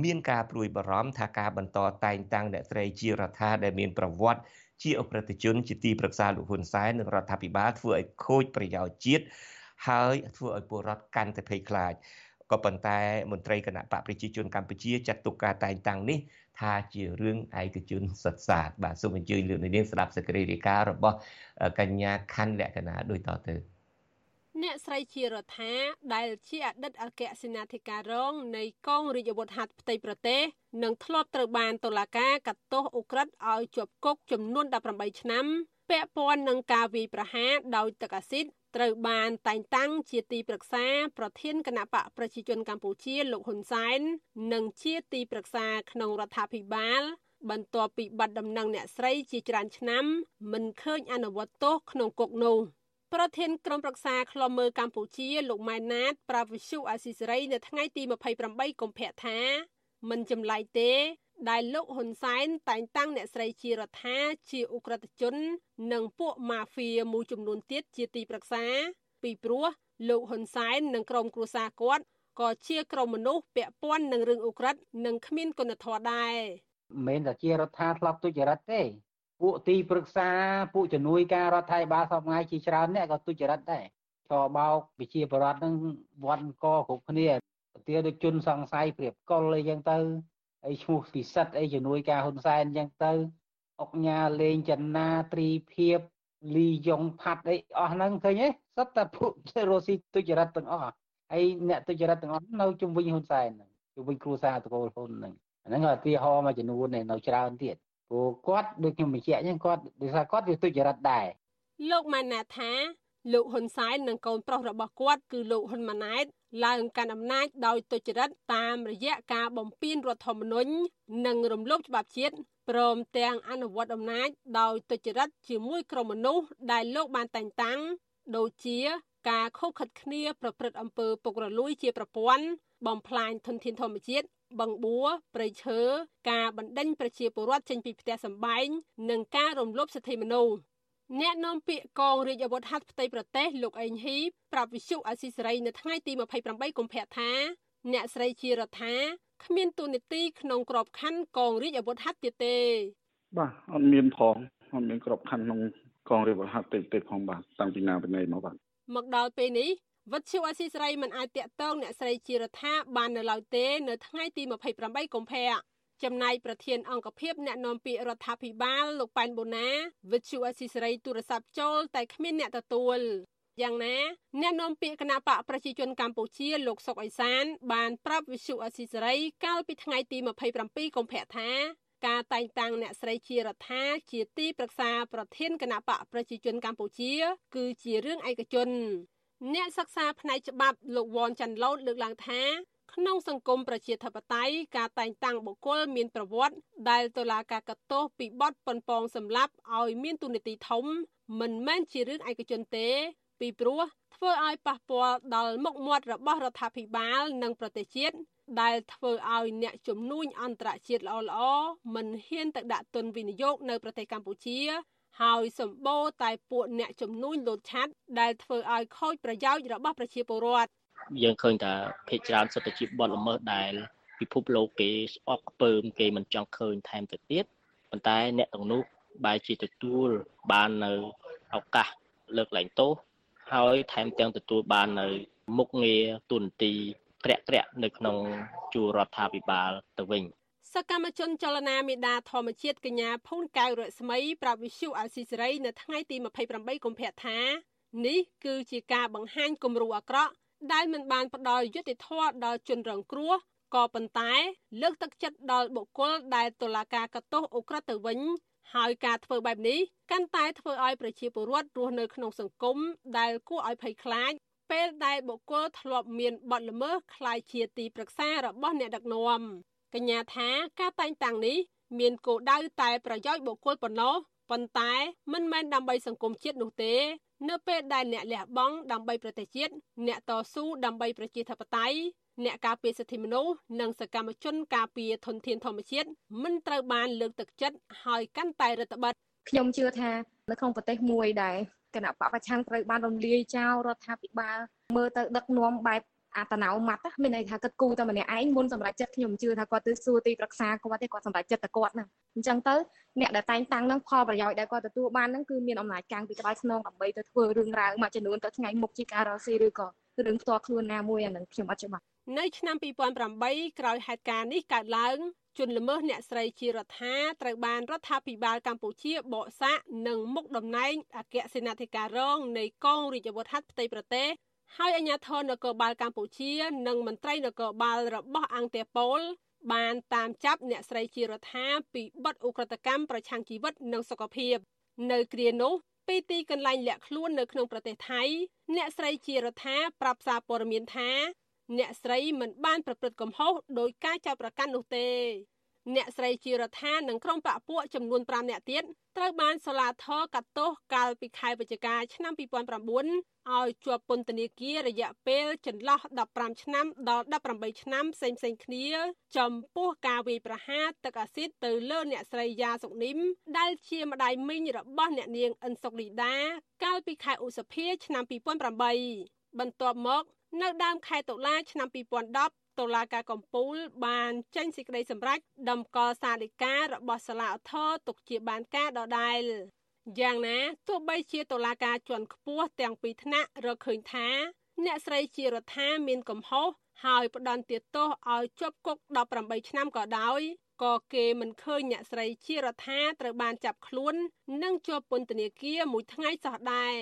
មានការព្រួយបារម្ភថាការបន្តតែងតាំងអ្នកស្រីជារដ្ឋាដែលមានប្រវត្តិជាអក្រិតជនជាទីប្រឹក្សាលោកហ៊ុនសែននិងរដ្ឋាភិបាលធ្វើឲ្យខូចប្រយោជន៍ជាតិហើយធ្វើឲ្យពលរដ្ឋកាន់តែភ័យខ្លាចក៏ប៉ុន្តែមន្ត្រីគណៈបកប្រជាជនកម្ពុជាចាត់ទុកការតែងតាំងនេះ ថាជារឿងឯកជនសិទ្ធិសាស្ត្របាទសូមអញ្ជើញលោកនាងស្ដាប់សេចក្តីរាយការណ៍របស់កញ្ញាខណ្ឌលក្ខណៈដូចតទៅអ្នកស្រីជារដ្ឋាដែលជាអតីតអគ្គសេនាធិការរងនៃកងរាជអាវុធហត្ថផ្ទៃប្រទេសនិងធ្លាប់ត្រូវបានតុលាការកាត់ទោសអូក្រិតឲ្យជាប់គុកចំនួន18ឆ្នាំពាក់ព័ន្ធនឹងការវាយប្រហារដោយទឹកអាស៊ីត ត្រូវបានតែងតាំងជាទីប្រឹក្សាប្រធានគណៈបកប្រជាជនកម្ពុជាលោកហ៊ុនសែននិងជាទីប្រឹក្សាក្នុងរដ្ឋាភិបាល បន្ទាប់ពីបាត់ដំណឹងអ្នកស្រីជាច្រើនឆ្នាំ មិនឃើញអនុវត្តទោសក្នុងគុកនោះប្រធានក្រុមប្រឹក្សាខ្លមមើលកម្ពុជាលោកម៉ែនណាត ប្រាវិសុអាស៊ីសេរីនៅថ្ងៃទី28កុម្ភៈថាមិនចម្លែកទេ ដែលលោកហ៊ុនសែនតែងតាំងអ្នកស្រីជារដ្ឋាជាអ ுக ្រិតជន និងពួកម៉ាហ្វៀមួយចំនួនទៀតជាទីប្រឹក្សា ពីព្រោះលោកហ៊ុនសែននិងក្រុមគ្រួសារគាត់ក៏ជាក្រុមមនុស្សពាក់ព័ន្ធនឹងរឿងអ ுக ្រិតនិងគ្មានគុណធម៌ដែរមិនមែនតែជារដ្ឋាធ្លាប់ទុច្ចរិតទេពួកទីប្រឹក្សាពួកជំនួយការរដ្ឋាភិបាលសពថ្ងៃជាច្រើនអ្នកក៏ទុច្ចរិតដែរឆោបោកវិជាបរដ្ឋនឹងវាន់កគ្រប់គ្នាទាដូចជនសង្ស័យព្រៀបកុលអីចឹងទៅ អីឈ្មោះពិសិដ្ឋអីជំនួយការហ៊ុនសែនអញ្ចឹងទៅអុកញ៉ាលេងចនាត្រីភិបលីយ៉ុងផាត់អីអស់ហ្នឹងឃើញទេសត្វតែពួករស់ស៊ីទុច្ចរិតទាំងអស់ហើយអ្នកទុច្ចរិតទាំងអស់នៅជុំវិញហ៊ុនសែនហ្នឹងជុំវិញគ្រួសារតកូលហ៊ុនហ្នឹងអាហ្នឹងឧទាហរណ៍មួយចំនួននៅច្រើនទៀតព្រោះគាត់ដូចខ្ញុំបញ្ជាក់អញ្ចឹងគាត់ដូចថាគាត់វាទុច្ចរិតដែរលោកម៉ាណាថា លោកហ៊ុនសែននិងកូនប្រុសរបស់គាត់គឺលោកហ៊ុនម៉ាណែតឡើងកាន់អំណាចដោយទុច្ចរិតតាមរយៈការបំពានរដ្ឋធម្មនុញ្ញនិងរំលោភច្បាប់ជាតិព្រមទាំងអនុវត្តអំណាចដោយទុច្ចរិតជាមួយក្រុមមនុស្សដែលលោកបានតែងតាំងដូចជាការខុសខិតគ្នាប្រព្រឹត្តអំពើពុករលួយជាប្រព័ន្ធបំផ្លាញធនធានធម្មជាតិបឹងបួរព្រៃឈើការបណ្ដេញប្រជាពលរដ្ឋចេញពីផ្ទះសម្បែងនិងការរំលោភសិទ្ធិមនុស្ស អ្នកនាំពាក្យកងរាជអាវុធហត្ថផ្ទៃប្រទេសលោកអេងហ៊ីប្រាប់វិសុអាស៊ីសេរីនៅថ្ងៃទី28កុម្ភៈថាអ្នកស្រីជារដ្ឋាគ្មានទូនីតិក្នុងក្របខ័ណ្ឌកងរាជអាវុធហត្ថទៀតទេ បាទអត់មានផងអត់មានក្របខ័ណ្ឌក្នុងកងរាជអាវុធហត្ថទេទេផងបាទតាំងពីណាពីណីមកបាទមកដល់ពេលនេះវិទ្យុអាស៊ីសេរីមិនអាចតាក់ទងអ្នកស្រីជារដ្ឋាបាននៅឡើយទេ នៅថ្ងៃទី28កុម្ភៈ ចំណែកប្រធានអង្គភិបអ្នកនាំពាក្យរដ្ឋាភិបាលលោកប៉ែនបូណាវិទ្យុអស៊ីសេរីទូរស័ព្ទចូលតែគ្មានអ្នកទទួលយ៉ាងណាអ្នកនាំពាក្យគណៈបកប្រជាជនកម្ពុជាលោកសុកអេសាន បានប្រាប់វិទ្យុអស៊ីសេរីកាលពីថ្ងៃទី27កុម្ភៈថាការតែងតាំងអ្នកស្រីជារដ្ឋាជាទីប្រឹក្សាប្រធានគណៈបកប្រជាជនកម្ពុជា គឺជារឿងឯកជន អ្នកសិក្សាផ្នែកច្បាប់លោកវ៉ាន់ចាន់ឡូតលើកឡើងថា ក្នុងសង្គមប្រជាធិបតេយ្យការតែងតាំងបុគ្គលមានប្រវត្តិដែលតុលាការកាត់ទោសពីបទប៉ុនប៉ងសម្លាប់ឲ្យមានទូនាទីធំ មិនមែនជារឿងឯកជនទេ ពីព្រោះធ្វើឲ្យប៉ះពាល់ដល់មុខមាត់របស់រដ្ឋាភិបាល និងប្រទេសជាតិដែលធ្វើឲ្យអ្នកជំនួញអន្តរជាតិល្អៗមិនហ៊ានទៅដាក់ទុនវិនិយោគនៅប្រទេសកម្ពុជាហើយសម្បូរតែពួកអ្នកជំនួញលោតឆាត់ដែលធ្វើឲ្យខូចប្រយោជន៍របស់ប្រជាពលរដ្ឋ យើងឃើញថាភេកច្រើនសុទ្ធតែជាបទល្មើសដែលពិភពលោកគេស្អប់ខ្ពើមគេមិនចង់ឃើញថែមទៅទៀតប៉ុន្តែអ្នកទាំងនោះបែរជាទទួលបាននៅឱកាសលើកលែងទោសហើយថែមទាំងទទួលបាននៅមុខងារទុនទីក្រាក់ក្រាក់នៅក្នុងជួររដ្ឋាភិបាលទៅវិញសកម្មជនចលនាមេដាធម្មជាតិកញ្ញាភូនកៅរស្មីប្រាប់វិសុអាស៊ីសេរីនៅថ្ងៃទី28កុម្ភៈថានេះគឺជាការបង្ហាញគំរូអាក្រក់ ដែលមិនបានផ្ដល់យុត្តិធម៌ដល់ជនរងគ្រោះក៏ប៉ុន្តែ លើកទឹកចិត្តដល់បុគ្គលដែលតុលាការកាត់ទោសអូក្រិតទៅវិញហើយការធ្វើបែបនេះកាន់តែធ្វើឲ្យប្រជាពលរដ្ឋរស់នៅក្នុងសង្គមដែលគួរឲ្យភ័យខ្លាចពេលដែលបុគ្គលធ្លាប់មានបទល្មើសคล้ายជាទីប្រឹក្សារបស់អ្នកដឹកនាំកញ្ញាថាការតែងតាំងនេះមានគោលដៅតែប្រយោជន៍បុគ្គលប៉ុណ្ណោះប៉ុន្តែមិនមែនដើម្បីសង្គមជាតិនោះទេ នៅពេលដែលអ្នកលះបង់ដើម្បីប្រទេសជាតិអ្នកតស៊ូដើម្បីប្រជាធិបតេយ្យអ្នកការពារសិទ្ធិមនុស្សនិងសកម្មជនការពារធនធានធម្មជាតិមិនត្រូវបានលើកទឹកចិត្តហើយកាន់តែរដ្ឋបတ်ខ្ញុំជឿថានៅក្នុងប្រទេសមួយដែលគណៈបពប្រឆាំងត្រូវបានរំលាយចោលរដ្ឋាភិបាលមើលទៅដឹកនាំបែប អាតណៅម៉ាត់មានន័យថាគាត់គូតែម្នាក់ឯងមុនសម្រាប់ចិត្តខ្ញុំជឿថាគាត់ទៅសួរទីប្រឹក្សាគាត់ទេគាត់សម្រាប់ចិត្តតែគាត់ហ្នឹងអញ្ចឹងទៅអ្នកដែលតែងតាំងហ្នឹងផលប្រយោជន៍ដែលគាត់ទទួលបានហ្នឹងគឺមានអំណាចកាំងពីក្បាលខ្នងដើម្បីទៅធ្វើរឿងរ៉ាវមួយចំនួនទៅថ្ងៃមុខជាការរកស៊ីឬក៏រឿងផ្ទាល់ខ្លួនណាមួយអានឹងខ្ញុំអត់ច្បាស់នៅឆ្នាំ2008ក្រោយហេតុការណ៍នេះកើតឡើងជនល្មើសអ្នកស្រីជារដ្ឋាត្រូវបានរដ្ឋាភិបាលកម្ពុជាបកសាក់និងមុខតំណែងអគ្គសេនាធិការរងនៃកងរាជអាវុធហត្ថផ្ទៃប្រទេស ហើយអាជ្ញាធរនគរបាលកម្ពុជា និងមន្ត្រីនគរបាលរបស់អង្គតេប៉ូលបានតាមចាប់អ្នកស្រីជារដ្ឋាពីបទឧក្រិដ្ឋកម្មប្រឆាំងជីវិតនិងសុខភាព នៅគ្រានោះពីទីកន្លែងលាក់ខ្លួននៅក្នុងប្រទេសថៃ អ្នកស្រីជារដ្ឋាប្រាប់សារព័ត៌មានថា អ្នកស្រីមិនបានប្រព្រឹត្តកំហុសដោយការចោទប្រកាន់នោះទេ អ្នកស្រីជារដ្ឋានិងក្រុមបកពួកចំនួន5នាក់ទៀតត្រូវបានសាលាធរកាត់ទោសកាលពីខែវិច្ឆិកាឆ្នាំ2009ឲ្យជាប់ពន្ធនាគាររយៈពេលចន្លោះ15ឆ្នាំដល់18ឆ្នាំផ្សេងផ្សេងគ្នា ចំពោះការវាយប្រហារទឹកអាស៊ីតទៅលើអ្នកស្រីយ៉ាសុកនីមដែលជាម្ដាយមីងរបស់អ្នកនាងអិនសុកលីដា កាលពីខែឧសភាឆ្នាំ2008បន្ទាប់មក នៅដើមខែតុលាឆ្នាំ2010 តុលាការកំពូល បានចេញសេចក្តីសម្រេចតម្កល់សាលិការបស់សាលាឧទ្ធរទុកជាបានការដដែលយ៉ាងណាទោះបីជាតុលាការជាន់ខ្ពស់ទាំងពីរថ្នាក់រកឃើញថា អ្នកស្រីជារដ្ឋាមានកំហុសហើយផ្ដន្ទាទោសឲ្យជាប់គុក18ឆ្នាំក៏ដោយក៏គេមិនឃើញអ្នកស្រីជារដ្ឋាត្រូវបានចាប់ខ្លួន និងជាប់ពន្ធនាគារមួយថ្ងៃសោះដែរ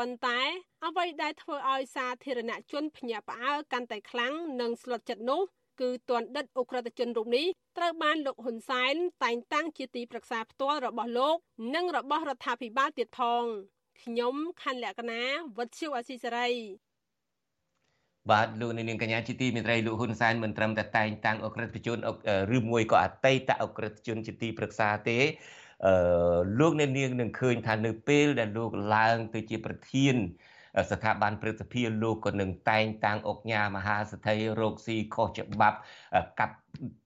ប៉ុន្តែអ្វីដែលធ្វើឲ្យសាធារណជនភ្ញាក់ផ្អើលកាន់តែខ្លាំងនិងស្លុតចិត្តនោះគឺទណ្ឌិតអ ுக ្រិតជនរូបនេះត្រូវបានលោកហ៊ុនសែនតែងតាំងជាទីប្រឹក្សាផ្ទាល់របស់លោកនិងរបស់រដ្ឋាភិបាលទៀតផងខ្ញុំខណ្ឌលក្ខណាវុទ្ធុអាស៊ីសេរីបាទលោកនាងកញ្ញាជាទីមេត្រីលោកហ៊ុនសែនមិនត្រឹមតែតែងតាំងអ ுக ្រិតជនឬមួយក៏អតីតអ ுக ្រិតជនជាទីប្រឹក្សាទេ អឺលោកអ្នកនាងនឹងឃើញថានៅពេលដែលលោកឡើងទៅជាប្រធានស្ថាប័នព្រឹទ្ធសភាលោកក៏នឹងតែងតាំងអុកញ៉ាមហាសទ្ធិរោគស៊ីខុសច្បាប់កាប់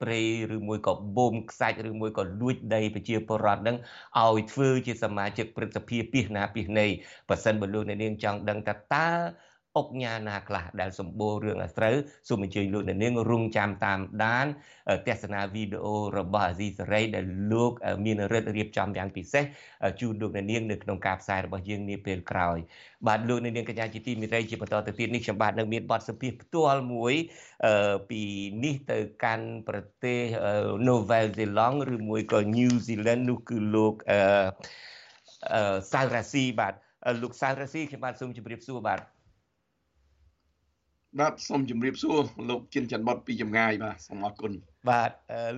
ព្រៃឬមួយក៏បូមខ្សាច់ឬមួយក៏លួចដីប្រជាពលរដ្ឋនឹងឲ្យធ្វើជាសមាជិកព្រឹទ្ធសភាពីណាពីណីបើសិនបើលោកអ្នកនាងចង់ដឹងថាតើ អុកញ៉ាណាខ្លះដែលសម្បូររឿងអាស្រូវសូមអញ្ជើញលោកអ្នកនាងរងចាំតាមដានទស្សនាវីដេអូរបស់អាស៊ីសេរីដែលលោកមានរិទ្ធរៀបចំយ៉ាងពិសេសជូនលោកអ្នកនាងនៅក្នុងការផ្សាយរបស់យើងនាពេលក្រោយបាទលោកអ្នកនាងកញ្ញាជាទីមេត្រីជាបន្តទៅទៀតនេះខ្ញុំបាទនៅមានបទសម្ភាសផ្ទាល់មួយពីនេះទៅកាន់ប្រទេស Novel Zealand ឬមួយក៏ New Zealand នោះគឺលោកអឺសៅរ៉ាស៊ីបាទលោកសៅរ៉ាស៊ីខ្ញុំបាទសូមជម្រាបសួរបាទ បាទសូមជម្រាបសួរលោកជិនច័ន្ទបតពីចម្ងាយបាទសូមអរគុណបាទ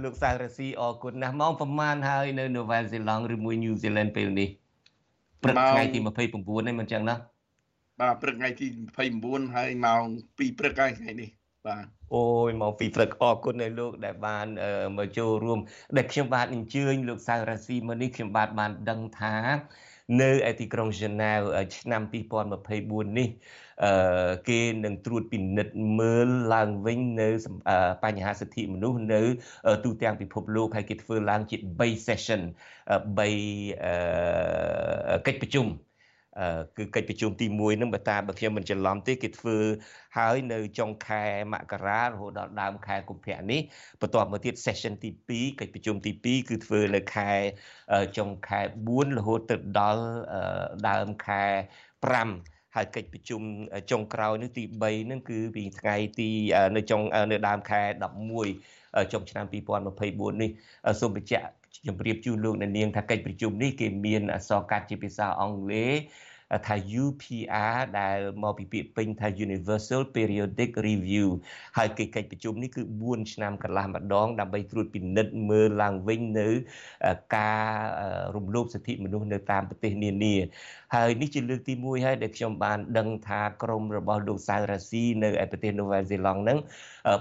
លោកសារ៉ាស៊ីអរគុណណាស់ម៉ោងប្រហែលហើយនៅ Novel Zealand ឬមួយ New Zealand ពេលនេះព្រឹកថ្ងៃទី29នេះមិនចឹងណាបាទព្រឹកថ្ងៃទី29ហើយម៉ោង2ព្រឹកហើយថ្ងៃនេះបាទអូយមកពីព្រឹកអរគុណនៅលោកដែលបានមកចូលរួមដែលខ្ញុំបាទអញ្ជើញលោកសៅរាស៊ីមកនេះខ្ញុំបាទបានដឹងថា នៅឯទីក្រុងហ្សឺណែវឆ្នាំ2024នេះអឺគេនឹងត្រួតពិនិត្យមើលឡើងវិញនៅបញ្ហាសិទ្ធិមនុស្សនៅទូទាំងពិភពលោកហើយគេធ្វើឡើងជា3 session 3កិច្ចប្រជុំ គឺកិច្ចប្រជុំទី1នឹងបើតាមបើខ្ញុំមិនច្រឡំទេគេធ្វើហើយនៅចុងខែមករារហូតដល់ដើមខែកុម្ភៈនេះបន្ទាប់មកទៀត session ទី2កិច្ចប្រជុំទី2គឺធ្វើនៅខែចុងខែ4រហូតទៅដល់ដើមខែ5ហើយកិច្ចប្រជុំចុងក្រោយនេះទី3នឹងគឺពីថ្ងៃទីនៅចុងនៅដើមខែ11ចុងឆ្នាំ2024នេះសូមបញ្ជាក់ជម្រាបជូនលោកអ្នកនាងថាកិច្ចប្រជុំនេះគេមានអក្សរកាត់ជាភាសាអង់គ្លេស ថា UPR ដែលមកពីពាក្យពេញថា Universal Periodic Review ហើយកិច្ចកិច្ចប្រជុំនេះគឺ4ឆ្នាំកន្លះម្ដង ដើម្បីត្រួតពិនិត្យមើលឡើងវិញនៅការរំលោភសិទ្ធិមនុស្សនៅតាមប្រទេសនានាហើយនេះជាលើកទី1ហើយដែលខ្ញុំបានដឹងថាក្រមរបស់លោកសៅរ៉ាស៊ីនៅឯប្រទេសនូវែលសេឡង់ហ្នឹង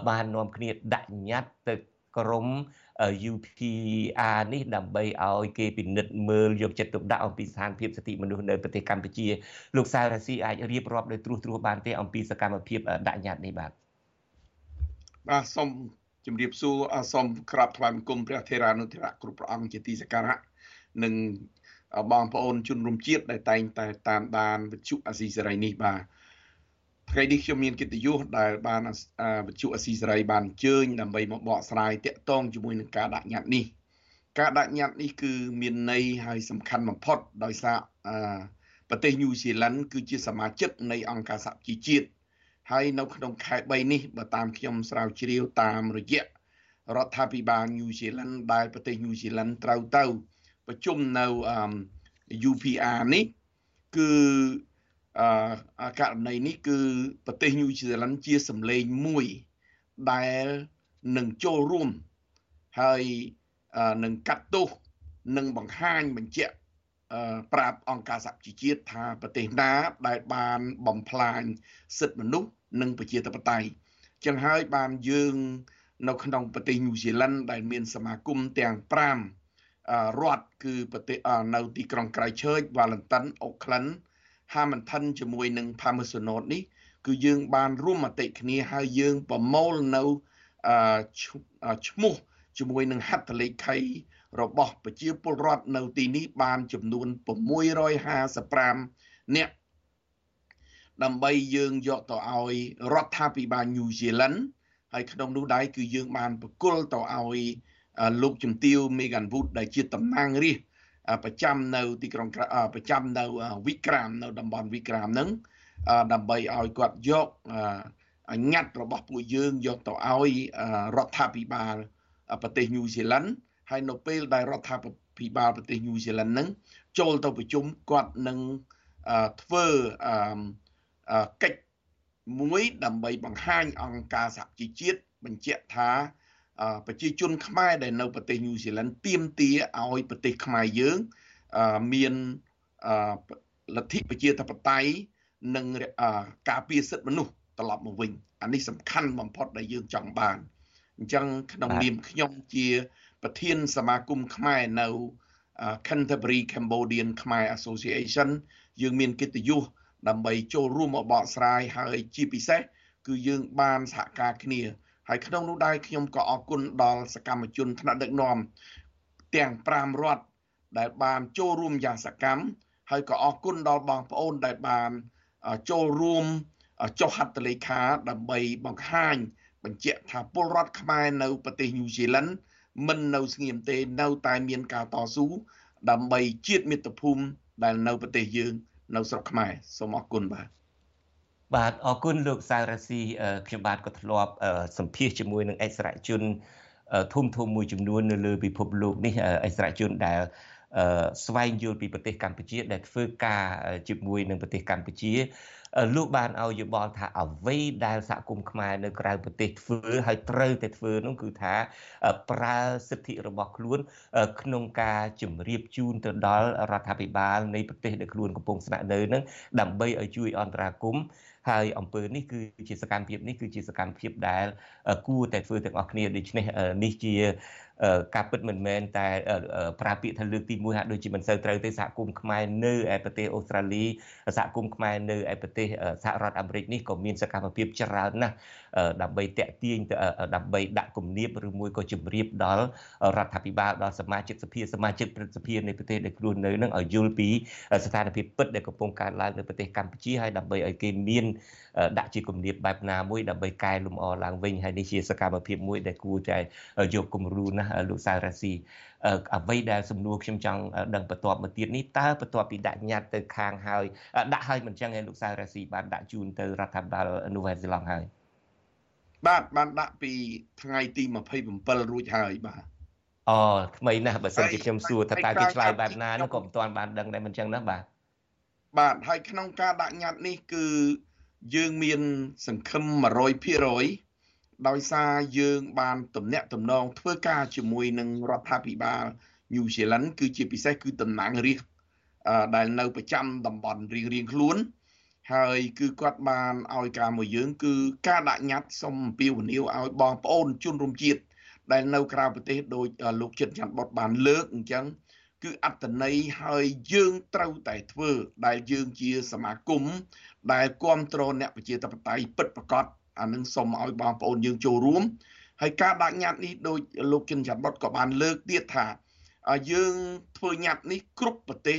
បាននាំគ្នាដាក់ញត្តិទៅ ក្រម UPR នេះដើម្បីឲ្យគេពិនិត្យមើលយកចិត្តទុកដាក់អំពីស្ថានភាពសិទ្ធិមនុស្សនៅប្រទេសកម្ពុជាលោកសៅរាស៊ីអាចរៀបរាប់ដោយត្រួសត្រាសបានទេអំពីសកម្មភាពដាក់ញត្តិនេះបាទបាទសូមជម្រាបសួរសូមក្រាបថ្វាយបង្គំព្រះធេរានុធិរៈគ្រប់ព្រះអង្គជាទីសក្ការៈនិងបងប្អូនជនរួមជាតិដែលតែងតែតាមដានវិទ្យុអាស៊ីសេរីនេះបាទ ថ្ងៃនេះខ្ញុំមានកិត្តិយសដែលបានវិទ្យុអស៊ីសេរីបានអញ្ជើញដើម្បីមកបកស្រាយតាក់ទងជាមួយនឹងការដាក់ញត្តិនេះ ការដាក់ញត្តិនេះគឺមានន័យហើយសំខាន់បំផុតដោយសារប្រទេសញូហ្សេឡង់គឺជាសមាជិកនៃអង្គការសហជីវជាតិហើយនៅក្នុងខែ3នេះបើតាមខ្ញុំស្រាវជ្រាវតាមរយៈរដ្ឋាភិបាលញូហ្សេឡង់ដែលប្រទេសញូហ្សេឡង់ត្រូវទៅប្រជុំនៅ UPR នេះគឺ អឺករណីនេះគឺប្រទេសញូហ្សេឡង់ជាសម្លេងមួយដែលនឹងចូលរួមហើយនឹងកាត់ទោសនឹងបង្ហាញបញ្ជាក់ប្រាប់អង្គការសហជីវជាតិថាប្រទេសណាដែលបានបំផ្លាញសិទ្ធិមនុស្សនិងប្រជាធិបតេយ្យចឹងហើយបានយើងនៅក្នុងប្រទេសញូហ្សេឡង់ដែលមានសមាគមទាំង5រដ្ឋគឺប្រទេសនៅទីក្រុងក្រៃឈើច Wellington Auckland Hamilton ជាមួយនឹង Palmerston នេះគឺយើងបានរួមមតិគ្នាហើយយើងប្រមូលនៅឈ្មោះជាមួយនឹងហត្ថលេខីរបស់ប្រជាពលរដ្ឋនៅទីនេះបានចំនួន655នាក់ដើម្បីយើងយកទៅឲ្យរដ្ឋាភិបាលញូហ្សេឡង់ហើយក្នុងនោះដែរគឺយើងបានប្រគល់ទៅឲ្យលោកជំទាវ Megan Wood ដែលជាតំណាងរាស្ត្រ ប្រចាំនៅទីក្រុងប្រចាំនៅវិក្រាមនៅតំបន់វិក្រាមហ្នឹងដើម្បីឲ្យគាត់យកញត្តិរបស់ពួកយើងយកទៅឲ្យរដ្ឋាភិបាលប្រទេសញូហ្សេឡង់ហើយនៅពេលដែលរដ្ឋាភិបាលប្រទេសញូហ្សេឡង់ហ្នឹងចូលទៅប្រជុំគាត់នឹងធ្វើកិច្ចមួយដើម្បីបង្ហាញអង្គការសហជីវជាតិបញ្ជាក់ថា ប្រជាជនខ្មែរដែលនៅប្រទេសញូហ្សេឡង់ទាមទារឲ្យប្រទេសខ្មែរយើងមានលទ្ធិប្រជាធិបតេយ្យនិងការពារសិទ្ធិមនុស្សត្រឡប់មកវិញអានេះសំខាន់បំផុតដែលយើងចង់បានអញ្ចឹងក្នុងនាមខ្ញុំជា ប្រធានសមាគមខ្មែរនៅ Canterbury Cambodian Khmer Association យើងមានកិត្តិយសដើម្បីចូលរួមមកបកស្រាយហើយជាពិសេសគឺយើងបានសហការគ្នា ហើយក្នុងនោះដែរខ្ញុំក៏អរគុណដល់សកម្មជនថ្នាក់ដឹកនាំទាំង5រដ្ឋដែលបានចូលរួមយ៉ាងសកម្មហើយក៏អរគុណដល់បងប្អូនដែលបានចូលរួមចុះហត្ថលេខាដើម្បីបង្ហាញបញ្ជាក់ថាពលរដ្ឋខ្មែរនៅប្រទេសញូហ្សេឡង់មិននៅស្ងៀមទេនៅតែមានការតស៊ូដើម្បីជាតិមាតុភូមិដែលនៅប្រទេសយើង នៅស្រុកខ្មែរសូមអរគុណបាទ បាទអរគុណលោកសៅរ៉ាស៊ីខ្ញុំបាទក៏ធ្លាប់សម្ភាសជាមួយនឹងអិសរាជជនធំធំមួយចំនួននៅលើពិភពលោកនេះអិសរាជជនដែលស្វែងយល់ពីប្រទេសកម្ពុជា ដែលធ្វើការជាមួយនឹងប្រទេសកម្ពុជាលោកបានឲ្យយោបល់ថាអ្វីដែលសហគមន៍ខ្មែរនៅក្រៅប្រទេសធ្វើហើយត្រូវតែធ្វើនោះគឺថាប្រើសិទ្ធិរបស់ខ្លួន ក្នុងការជំរាបជូនទៅដល់រដ្ឋាភិបាលនៃប្រទេសដែលខ្លួនកំពុងស្នាក់នៅនឹងដើម្បីឲ្យជួយអន្តរាគមន៍ ហើយអំពើនេះគឺជាសកម្មភាពនេះគឺជាសកម្មភាពដែលគួរតែធ្វើទាំងអស់គ្នាដូច្នេះនេះជាការពិតមិនមែនតែប្រើពាក្យថាលើកទី1ហាក់ដូចជាមិនសូវត្រូវទេសហគមន៍ខ្មែរនៅឯប្រទេសអូស្ត្រាលីសហគមន៍ខ្មែរនៅឯប្រទេសសហរដ្ឋអាមេរិកនេះក៏មានសកម្មភាពច្រើនណាស់ដើម្បីតាក់ទាញដើម្បីដាក់គំនាបឬមួយក៏ជំរាបដល់រដ្ឋាភិបាលដល់សមាជិកសភាសមាជិកព្រឹទ្ធសភានៃប្រទេសដែលខ្លួននៅនឹងឲ្យយល់ពីស្ថានភាពពិតដែលកំពុងកើតឡើងនៅប្រទេសកម្ពុជាហើយដើម្បីឲ្យគេមានដាក់ជាគំនាបបែបណាមួយដើម្បីកែលម្អឡើងវិញហើយនេះជាសកម្មភាពមួយដែលគួរតែយកគំរូណាស់លោកសៅរ៉ាស៊ីអ្វីដែលសំណួរខ្ញុំចង់ដឹងបន្ទាប់មកទៀតនេះតើបន្ទាប់ពីដាក់ញត្តិទៅខាងហើយដាក់ហើយមិនចឹងឯលោកសៅរ៉ាស៊ីបានដាក់ជូនទៅរដ្ឋាភិបាលនូវែលសេឡង់ហើយបាទបានដាក់ពីថ្ងៃទី27រួចហើយបាទអូថ្មីណាស់បើសិនជាខ្ញុំសួរថាតើគេឆ្លើយបែបណានោះក៏មិនទាន់បានដឹងដែរមិនចឹងណាបាទបាទហើយក្នុងការដាក់ញត្តិនេះគឺយើងមានសង្ឃឹម100% ដោយសារយើងបានទំនាក់ទំនងធ្វើការជាមួយនឹងរដ្ឋាភិបាលញូហ្សេឡង់គឺជាពិសេសគឺតំណាងរាស្ត្រដែលនៅប្រចាំតំបន់រៀងរៀងខ្លួន ហើយគឺគាត់បានឲ្យការមួយយើង គឺការដាក់ញត្តិសុំអំពាវនាវឲ្យបងប្អូនជនរួមជាតិដែលនៅក្រៅប្រទេសដោយលោកចិត្តច័ន្ទបុតបានលើកអញ្ចឹងគឺអត្តន័យហើយយើងត្រូវតែធ្វើដែលយើងជាសមាគមដែលគ្រប់គ្រងអ្នកប្រជាធិបតេយ្យពិតប្រាកដ អានឹងសូមឲ្យបងប្អូនយើងចូលរួមហើយការដាក់ញត្តិនេះដោយលោកចិនច័ន្ទបុតក៏បានលើកទៀតថាយើងធ្វើញត្តិនេះគ្រប់ប្រទេស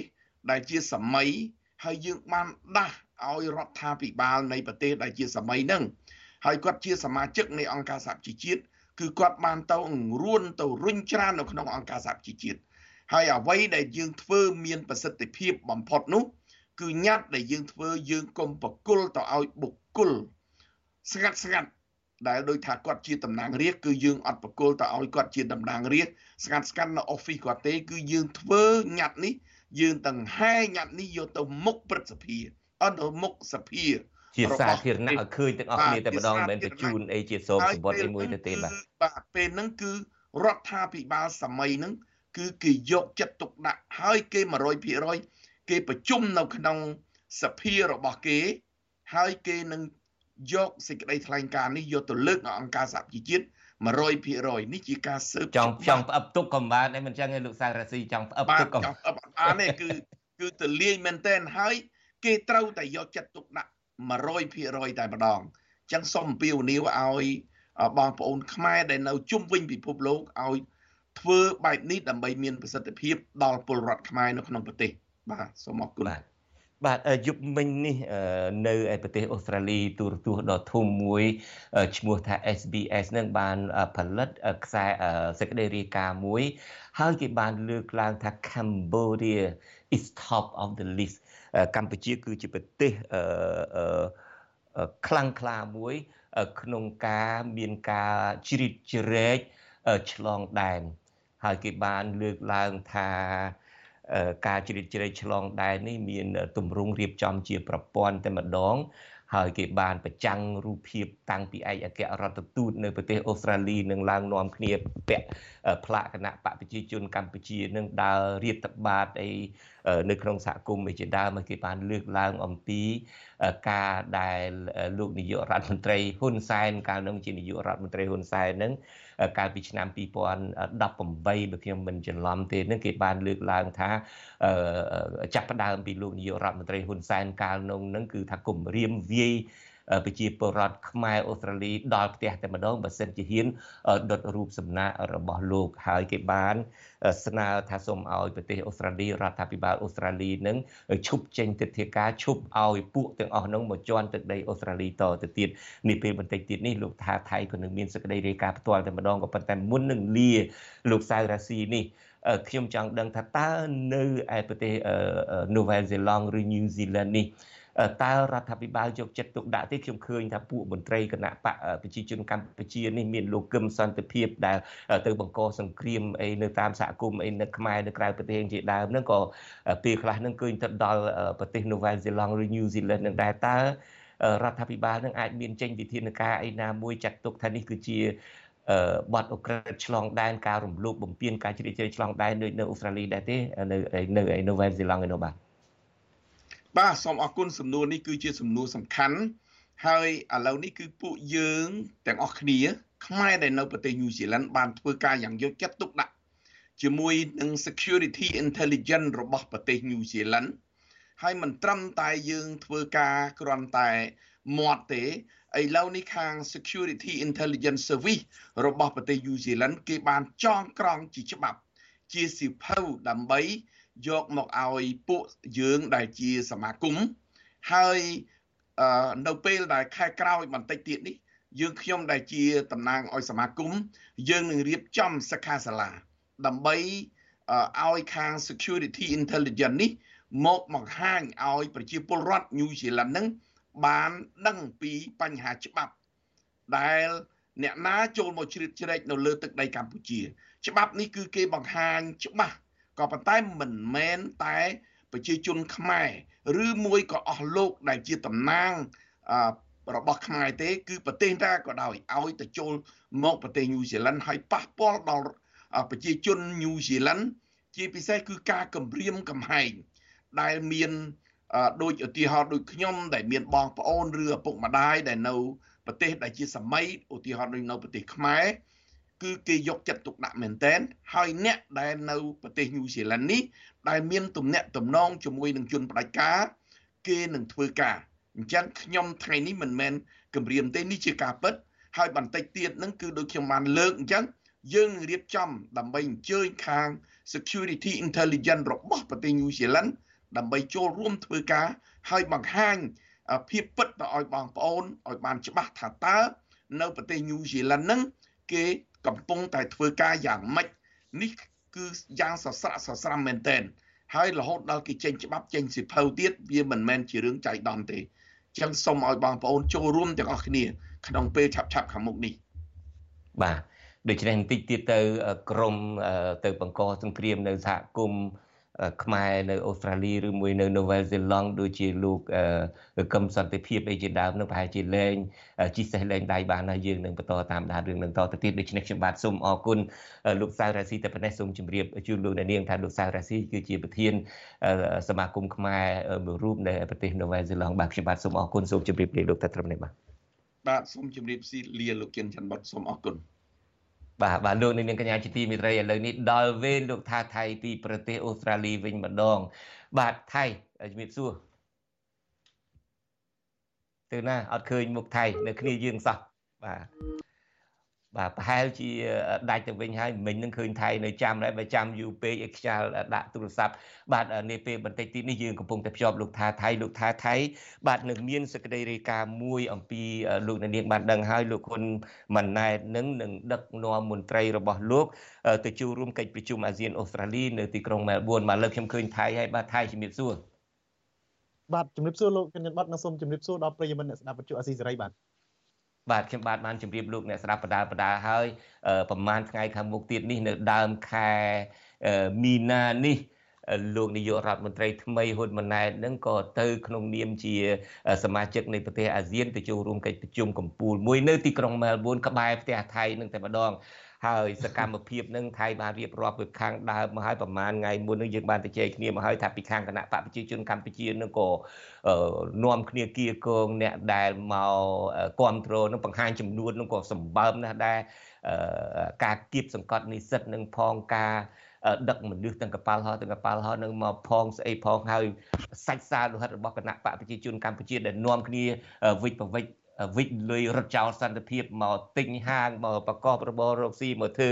ដែលជាសម័យហើយយើងបានដាស់ឲ្យរដ្ឋាភិបាលនៃប្រទេសដែលជាសម័យហ្នឹងហើយគាត់ជាសមាជិកនៃអង្គការសហជីវជាតិគឺគាត់បានទៅរួនទៅរុញច្រាននៅក្នុងអង្គការសហជីវជាតិហើយអ្វីដែលយើងធ្វើមានប្រសិទ្ធភាពបំផុតនោះ គឺញត្តិដែលយើងធ្វើយើងកុំបកុលទៅឲ្យបុគ្គល ស្ងាត់ស្ងាត់ដែលដោយថាគាត់ជាតំណាងរាស្ត្រគឺយើងអត់បកុលទៅឲ្យគាត់ជាតំណាងរាស្ត្រស្ងាត់ស្ងាត់នៅ office គាត់ទេ គឺយើងធ្វើញត្តិនេះយើងទាំងហែញត្តិនេះយកទៅមុខព្រឹទ្ធសភាអត់ទៅមុខសភាជាសាធារណៈឲ្យឃើញទាំងអស់គ្នាតែម្ដងមិនមែនបញ្ជូនអីជាសោកសម្បត្តិអីមួយទៅទេបាទបាទពេលហ្នឹងគឺរដ្ឋាភិបាលសម័យហ្នឹងគឺគេយកចិត្តទុកដាក់ហើយគេ100%គេប្រជុំនៅក្នុងសភារបស់គេ ហើយគេនឹង យកសេចក្តីថ្លែងការណ៍នេះយកទៅលើកដល់អង្គការសហជីវជាតិ100%នេះជាការស៊ើបចង់ចង់ផ្អឹបទុកកំបានឯមិនចឹងឯលោកសារាស៊ីចង់ផ្អឹបទុកកំចង់ផ្អឹបអានេះគឺគឺទលាយមែនតែនហើយ គេត្រូវតែយកចិត្តទុកដាក់100%តែម្ដងអញ្ចឹងសូមអំពាវនាវឲ្យបងប្អូនខ្មែរដែលនៅជុំវិញពិភពលោកឲ្យធ្វើបែបនេះដើម្បីមានប្រសិទ្ធភាពដល់ពលរដ្ឋខ្មែរនៅក្នុងប្រទេសបាទសូមអរគុណបាទ បាទយុគមិញនេះនៅឯប្រទេសអូស្ត្រាលីទូរទស្សន៍ដ៏ធំមួយឈ្មោះថា SBS នឹងបានផលិតខ្សែសេចក្តីរាយការណ៍មួយ ហើយគេបានលើកឡើងថា Cambodia is top of the list កម្ពុជាគឺជាប្រទេសខ្លាំងក្លាមួយ ក្នុងការមានការជ្រៀតជ្រែកឆ្លងដែនហើយគេបានលើកឡើងថា ការជ្រៀតជ្រែកឆ្លងដែននេះមានទម្រង់រៀបចំជាប្រព័ន្ធតែម្ដង ហើយគេបានប្រចាំងរូបភាពតាំងពីឯកអគ្គរដ្ឋទូតនៅប្រទេសអូស្ត្រាលីនឹងឡើងនាំគ្នាពាក់ផ្លាកគណៈបកប្រជាជនកម្ពុជានឹងដើររៀបតបាតអីនៅក្នុងសហគមន៍ឯជាដើមគេបានលើកឡើងអំពីការដែលលោកនាយករដ្ឋមន្ត្រីហ៊ុនសែនកាលនោះជានាយករដ្ឋមន្ត្រីហ៊ុនសែននឹងកាលពីឆ្នាំ2018បើខ្ញុំមិនច្រឡំទេនឹងគេបានលើកឡើងថាចាប់ផ្ដើមពីលោកនាយករដ្ឋមន្ត្រីហ៊ុនសែនកាលនោះនឹងគឺថាគម្រាមវាយ ប្រជាពលរដ្ឋខ្មែរអូស្ត្រាលីដល់ផ្ទះតែម្ដងបើសិនជាហ៊ានដុតរូបសំណាករបស់លោកហើយគេបានស្នើថាសូមឲ្យប្រទេសអូស្ត្រាលីរដ្ឋាភិបាលអូស្ត្រាលីនឹងឈប់ចេញទិដ្ឋាការឈប់ឲ្យពួកទាំងអស់នោះមកជន់ទឹកដីអូស្ត្រាលីតទៅទៀតនេះពេលបន្តិចទៀតនេះលោកថាថៃក៏នឹងមានសេចក្តីរាយការណ៍ផ្ទាល់តែម្ដងក៏ប៉ុន្តែមុននឹងលាលោកសៅរ៉ាស៊ីនេះខ្ញុំចង់ដឹងថាតើនៅឯប្រទេសនូវែលសេឡង់ឬញូហ្សេឡង់នេះ តើរដ្ឋាភិបាលយកចិត្តទុកដាក់ទេខ្ញុំឃើញថាពួកមន្ត្រីគណៈបកប្រជាជនកម្ពុជានេះមានលោកកឹមសន្តិភាពដែលទៅបង្កសង្គ្រាមអីនៅតាមសហគមន៍អីនៅខ្មែរនៅក្រៅប្រទេសជាដើមហ្នឹងក៏ពេលខ្លះហ្នឹងឃើញទៅដល់ប្រទេស New Zealand ឬ New Zealand នឹងដែរតើរដ្ឋាភិបាលនឹងអាចមានចេញវិធានការអីណាមួយចាត់ទុកថានេះគឺជាបទអក្រិតឆ្លងដែនការរំលោភបំពានការជ្រៀតជ្រែកឆ្លងដែនដូចនៅអូស្ត្រាលីដែរទេនៅនៅនៅវ៉ែនសេឡង់ឯនោះបាទ បាទសូមអរគុណសំណួរនេះគឺជាសំណួរសំខាន់ហើយឥឡូវនេះគឺពួកយើងទាំងអស់គ្នា ខ្មែរដែលនៅប្រទេសញូហ្សេឡង់បានធ្វើការយ៉ាងយកចិត្តទុកដាក់ជាមួយនឹង security intelligence របស់ប្រទេសញូហ្សេឡង់ហើយមិនត្រឹមតែយើងធ្វើការគ្រាន់តែមាត់ទេឥឡូវនេះខាង Security Intelligence Service របស់ប្រទេសញូហ្សេឡង់គេបានចងក្រងជាច្បាប់ ជាសិភៅដើម្បី យកមកឲ្យពួកយើងដែលជាសមាគមហើយនៅពេលដែលខែក្រោយបន្តិចទៀតនេះយើងខ្ញុំដែលជាតំណាងឲ្យសមាគមយើងនឹងរៀបចំសិក្ខាសាលាដើម្បីឲ្យខាង Security Intelligence នេះមកបង្ហាញឲ្យប្រជាពលរដ្ឋញូហ្សេឡង់ហ្នឹងបានដឹងពីបញ្ហាច្បាប់ដែលអ្នកណាចូលមកជ្រៀតជ្រែកនៅលើទឹកដីកម្ពុជា ច្បាប់នេះគឺគេបង្ហាញច្បាស់ ក៏ប៉ុន្តែមិនមែនតែ ប្រជាជនខ្មែរឬមួយក៏អស់លោកដែលជាតំណាងរបស់ខ្មែរទេ គឺប្រទេសណាក៏ដោយឲ្យទៅចូលមកប្រទេសញូហ្សេឡង់ហើយប៉ះពាល់ដល់ប្រជាជនញូហ្សេឡង់ជាពិសេសគឺការគម្រាមកំហែងដែលមានដូចឧទាហរណ៍ដូចខ្ញុំដែលមានបងប្អូនឬឪពុកម្ដាយដែលនៅប្រទេសដែលជាសម័យឧទាហរណ៍ដូចនៅប្រទេសខ្មែរ គឺគេយកចិត្តទុកដាក់មែនតែនហើយអ្នកដែលនៅប្រទេសញូហ្សេឡង់នេះដែលមានទំនាក់ទំនងជាមួយនឹងជនផ្ដាច់ការគេនឹងធ្វើការអញ្ចឹងខ្ញុំថ្ងៃនេះមិនមែនគម្រាមទេនេះជាការពិត ហើយបន្តិចទៀតនឹងគឺដូចខ្ញុំបានលើកអញ្ចឹងយើងនឹងរៀបចំដើម្បីអញ្ជើញខាង Security Intelligence របស់ប្រទេសញូហ្សេឡង់ដើម្បីចូលរួមធ្វើការហើយបង្ហាញភាពពិតទៅឲ្យបងប្អូនឲ្យបានច្បាស់ថាតើនៅប្រទេសញូហ្សេឡង់ហ្នឹងគេ កំពុងតែធ្វើការយ៉ាងម៉េចនេះគឺយ៉ាងសស្រាក់សស្រាំមែនតែនហើយរហូតដល់គេចេញច្បាប់ចេញសិភៅទៀតវាមិនមែនជារឿងចៃដន្យទេចឹងសូមឲ្យបងប្អូនចូលរួមទាំងអស់គ្នា ក្នុងពេលឆាប់ឆាប់ខាងមុខនេះបាទដូច្នេះបន្តិចទៀតទៅក្រមទៅបង្កសង្គ្រាមនៅសហគមន៍ ខ្មែរនៅអូស្ត្រាលីឬមួយនៅនូវែលសេឡង់ដូចជាលោកកឹមសន្តិភាពអីជាដើមនឹងប្រហែលជាលែងជីសេះលែងដៃបានហើយយើងនឹងបន្តតាមដានរឿងនឹងតទៅទៀតដូច្នេះខ្ញុំបាទសូមអរគុណលោកសៅរាស៊ីតែប៉ុណ្ណេះសូមជម្រាបជូនលោកអ្នកនាងថាលោកសៅរាស៊ីគឺជាប្រធានសមាគមខ្មែរមួយរូបនៅប្រទេសនូវែលសេឡង់បាទខ្ញុំបាទសូមអរគុណសូមជម្រាបលាលោកតែត្រឹមនេះបាទបាទសូមជម្រាបលាលោកចិនច័ន្ទបុតសូមអរគុណ បាទបាទលោកនាងកញ្ញាជាទីមេត្រីឥឡូវនេះដល់វេនលោកថាថៃពីប្រទេសអូស្ត្រាលីវិញម្ដង បាទថៃជំរាបសួរទៅណាអត់ឃើញមុខថៃ នៅគ្នាយើងសោះបាទ បាទប្រហែលជាដាច់ទៅវិញហើយមិញនឹងឃើញថៃនៅចាំដែរបើចាំយូរពេកឲ្យខ្យល់ដាក់ទូរស័ព្ទបាទនេះពេលបន្តិចទៀតនេះយើងកំពុងតែភ្ជាប់លោកថាថៃលោកថាថៃបាទនឹងមានសេចក្តីរាយការណ៍មួយអំពីលោកនាងបានដឹងហើយលោកហ៊ុនម៉ាណែតនឹងនឹងដឹកនាំមន្ត្រីរបស់លោកទៅចូលរួមកិច្ចប្រជុំអាស៊ានអូស្ត្រាលីនៅទីក្រុងមែលប៊នមកលើកខ្ញុំឃើញថៃហើយបាទថៃជំរាបសួរបាទជំរាបសួរលោកកញ្ញាបតនិងសូមជំរាបសួរដល់ប្រិយមិត្តអ្នកស្ដាប់វិទ្យុអាស៊ីសេរីបាទ បាទខ្ញុំបាទបានជម្រាបលោកអ្នកស្ដាប់បដាបដាហើយប្រហែលថ្ងៃខាងមុខទៀតនេះនៅដើមខែមីនានេះលោកនាយករដ្ឋមន្ត្រីថ្មីហ៊ុនម៉ាណែតនឹងក៏ទៅក្នុងនាមជាសមាជិកនៃប្រទេសអាស៊ានទៅចូលរួមកិច្ចប្រជុំកំពូលមួយនៅទីក្រុងមែលប៊នក្បែរផ្ទះថៃនឹងតែម្ដង ហើយសកម្មភាពនឹងថៃបានរៀបរាប់ពីខាងដើមមកហើយប្រហែលថ្ងៃមុននឹងយើងបានទៅជែកគ្នាមកហើយថាពីខាងគណៈបកប្រជាជនកម្ពុជានឹងក៏នាំគ្នាគៀកងអ្នកដែលមកគ្រប់គ្រងនឹងបង្ហាញចំនួននឹងក៏សម្បើមណាស់ដែរការគៀបសង្កត់និស្សិតនឹងផងការដឹកមនុស្សទាំងកប៉ាល់ហោះទាំងកប៉ាល់ហោះនឹងមកផងស្អីផងហើយសាច់សារលោហិតរបស់គណៈបកប្រជាជនកម្ពុជាដែលនាំគ្នាវិច្ចប្រវិច្ច វិច្ចលុយរត់ចោលសន្តិភាពមកទិញហាងមកប្រកបរបររកស៊ីមកធ្វើ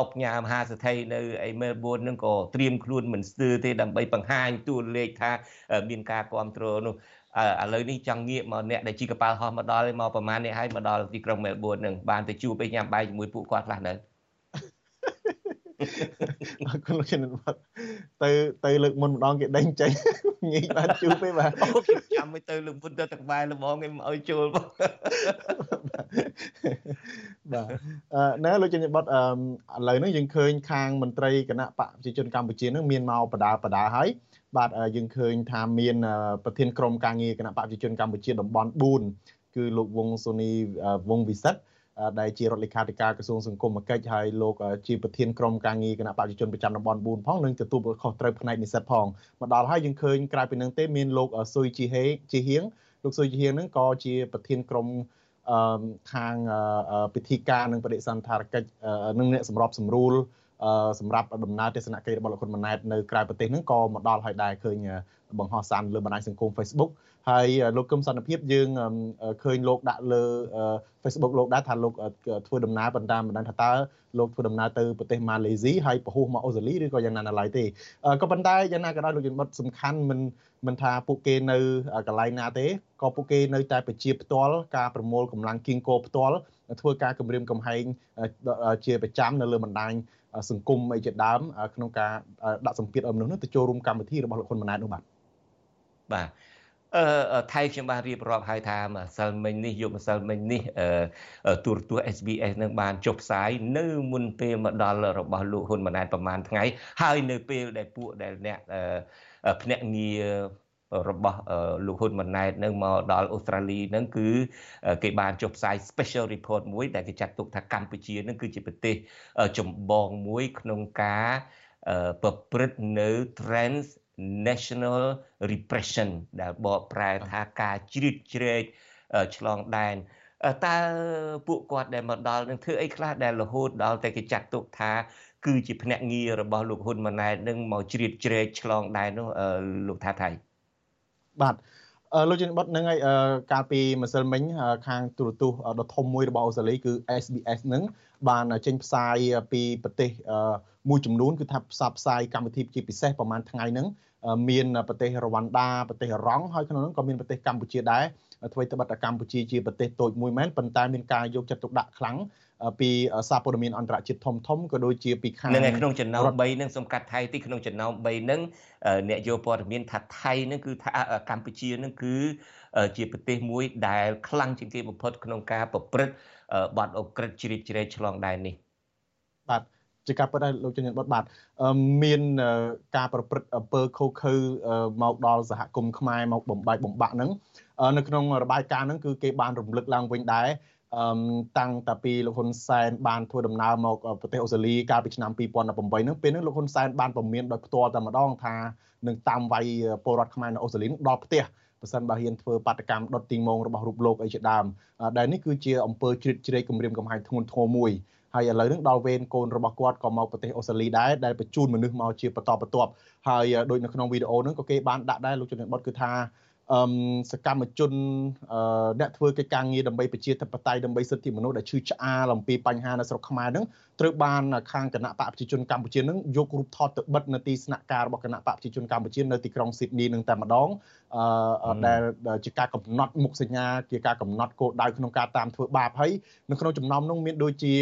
អុកញ៉ាមហាសថីនៅឯមែលប៊ននឹងក៏ត្រៀមខ្លួនមិនស្ទើរទេដើម្បីបង្ហាញតួលេខថាមានការគ្រប់គ្រងនោះឥឡូវនេះចង់ងាកមកអ្នកដែលជីកប៉ាល់ហោះមកដល់មកប្រហែលនេះហើយមកដល់ទីក្រុងមែលប៊ននឹងបានទៅជួបឯញ៉ាំបាយជាមួយពួកគាត់ខ្លះនៅ អរគុណលោកជំនិតបាទទៅទៅលើកមុនម្ដងគេដេញចេញងាយបានជួបទេបាទអូខ្ញុំចាំមិនទៅលើកមុនទៅទឹកបែរលបងគេមិនឲ្យចូលបងបាទអឺណែលោកជំនិតបាទអឺឥឡូវនេះយើងឃើញខាងមន្ត្រីគណៈបកប្រជាជនកម្ពុជានឹងមានមកបដាបដាហើយបាទយើងឃើញថាមានប្រធានក្រុមការងារគណៈបកប្រជាជនកម្ពុជាតំបន់4គឺលោកវងសូនីវងវិសិទ្ធ ដែលជារដ្ឋលេខាធិការក្រសួងសង្គមកិច្ចហើយលោកជាប្រធានក្រុមការងារគណៈបព្វជិជនប្រចាំតំបន់4ផងនិងទទួលខុសត្រូវផ្នែកនិស្សិតផងមកដល់ហើយយើងឃើញក្រៅពីនឹងទេមានលោកស៊ុយជីហេជីហៀងលោកស៊ុយជីហៀងនឹងក៏ជាប្រធានក្រុមអឺខាងពិធីការនិងបដិសន្តារកិច្ចនិងអ្នកសម្របសម្រួលសម្រាប់ដំណើរទស្សនកិច្ចរបស់លោកហ៊ុនម៉ាណែតនៅក្រៅប្រទេសហ្នឹងក៏មកដល់ហើយដែរឃើញបង្ហោះសារលើបណ្ដាញសង្គម Facebook ហើយលោកគឹមសន្តិភាពយើងឃើញលោកដាក់លើ Facebook លោកដែរថាលោកធ្វើដំណើរបន្តមិនដឹងថាតើលោកធ្វើដំណើរទៅប្រទេសម៉ាឡេស៊ីហើយពហុមកអូស្ត្រាលីឬក៏យ៉ាងណានៅឡើយទេក៏ប៉ុន្តែយ៉ាងណាក៏ដោយលោកជំនិតសំខាន់មិនមិនថាពួកគេនៅកន្លែងណាទេក៏ពួកគេនៅតែប្រជាផ្ទាល់ការប្រមូលកម្លាំងគៀងគោផ្ទាល់ធ្វើការគម្រាមកំហែងជាប្រចាំនៅលើបណ្ដាញសង្គមអីជាដើមក្នុងការដាក់សម្ពាធឲ្យមនុស្សនោះទៅចូលរួមកម្មវិធីរបស់លោកហ៊ុនម៉ាណែតនោះបាទបាទ អឺថៃខ្ញុំបានរៀបរាប់ហើយថាម្សិលមិញនេះយប់ម្សិលមិញនេះទូរទស្សន៍ SBS នឹងបានចុះផ្សាយនៅមុនពេលមកដល់របស់លោកហ៊ុនម៉ាណែតប្រហែលថ្ងៃហើយនៅពេលដែលពួកដែលអ្នកភ្នាក់ងាររបស់លោកហ៊ុនម៉ាណែតនឹងមកដល់អូស្ត្រាលីនឹងគឺគេបានចុះផ្សាយ special report មួយដែលគេចាត់ទុកថាកម្ពុជានឹងគឺជាប្រទេសចម្បងមួយក្នុងការប្រព្រឹត្តនៅ trans national repression ដែលបកប្រែថាការជ្រៀតជ្រែកឆ្លងដែនតើពួកគាត់ដែលមកដល់នឹងធ្វើអីខ្លះដែលរហូតដល់តែគេចាត់ទុកថាគឺជាភ្នាក់ងាររបស់លោកហ៊ុនម៉ាណែតនឹងមកជ្រៀតជ្រែកឆ្លងដែននោះលោកថាថៃបាទ លោកជំនិតបុតនឹងហើយកាលពីម្សិលមិញខាងទូរទស្សន៍ដ៏ធំមួយរបស់អូស្ត្រាលីគឺ SBS នឹងបានចេញផ្សាយពីប្រទេសមួយចំនួនគឺថាផ្សព្វផ្សាយកម្មវិធីជាពិសេសប្រហែលថ្ងៃហ្នឹងមានប្រទេសរវ៉ាន់ដាប្រទេសរ៉ង់ហើយក្នុងនោះក៏មានប្រទេសកម្ពុជាដែរធ្វើទៅបិទកម្ពុជាជាប្រទេសតូចមួយមែនប៉ុន្តែមានការយកចិត្តទុកដាក់ខ្លាំងពីសារព័ត៌មានអន្តរជាតិធំធំក៏ដូចជាពីខាងនឹងក្នុងចំណោម3នឹងសំកាត់ថៃទីក្នុងចំណោម3នឹងអ្នកយកព័ត៌មានថាថៃនឹងគឺថាកម្ពុជានឹងគឺជាប្រទេសមួយដែលខ្លាំងជាងគេបំផុតក្នុងការប្រព្រឹត្តបទអក្រិតជ្រៀតជ្រែកឆ្លងដែននេះបាទជាការពិតហើយលោកជំនាញបុតបាទមានការប្រព្រឹត្តអំពើខុសខើមកដល់សហគមន៍ខ្មែរមកបំបែកបំបាក់ហ្នឹងនៅក្នុងរបាយការណ៍ហ្នឹងគឺគេបានរំលឹកឡើងវិញដែរ អឺតាំងតាពីលោកហ៊ុនសែនបានធ្វើដំណើរមកប្រទេសអូស្ត្រាលីកាលពីឆ្នាំ2018ហ្នឹងពេលហ្នឹងលោកហ៊ុនសែនបានពមៀនដោយផ្ទាល់តែម្ដងថានឹងតាមវាយពលរដ្ឋខ្មែរនៅអូស្ត្រាលីដល់ផ្ទះប្រសិនបើហ៊ានធ្វើបាតកម្មដុតទីងងរបស់រូបលោកអីជាដើមដែលនេះគឺជាអំពើជ្រៀតជ្រែកគម្រាមកំហែងធ្ងន់ធ្ងរមួយហើយឥឡូវនេះដល់វេនកូនរបស់គាត់ក៏មកប្រទេសអូស្ត្រាលីដែរដែលបញ្ជូនមនុស្សមកជាបន្តបន្ទាប់ហើយដូចនៅក្នុងវីដេអូហ្នឹងក៏គេបានដាក់ដែរលោកជំនាញបុតគឺថា អឺសកម្មជនអ្នកធ្វើកិច្ចការងារដើម្បីប្រជាធិបតេយ្យដើម្បីសិទ្ធិមនុស្សដែលឈឺឆ្អាលអំពីបញ្ហានៅស្រុកខ្មែរហ្នឹងត្រូវបានខាងគណៈបកប្រជាជនកម្ពុជានឹងយករូបថតទៅបិទនៅទីស្នាក់ការរបស់គណៈបកប្រជាជនកម្ពុជានៅទីក្រុងស៊ីដនីនឹងតែម្ដងអឺដែលជាការកំណត់មុខសញ្ញាជាការកំណត់គោលដៅក្នុងការតាមធ្វើបាបហើយនៅក្នុងចំណោមនោះមានដូចជា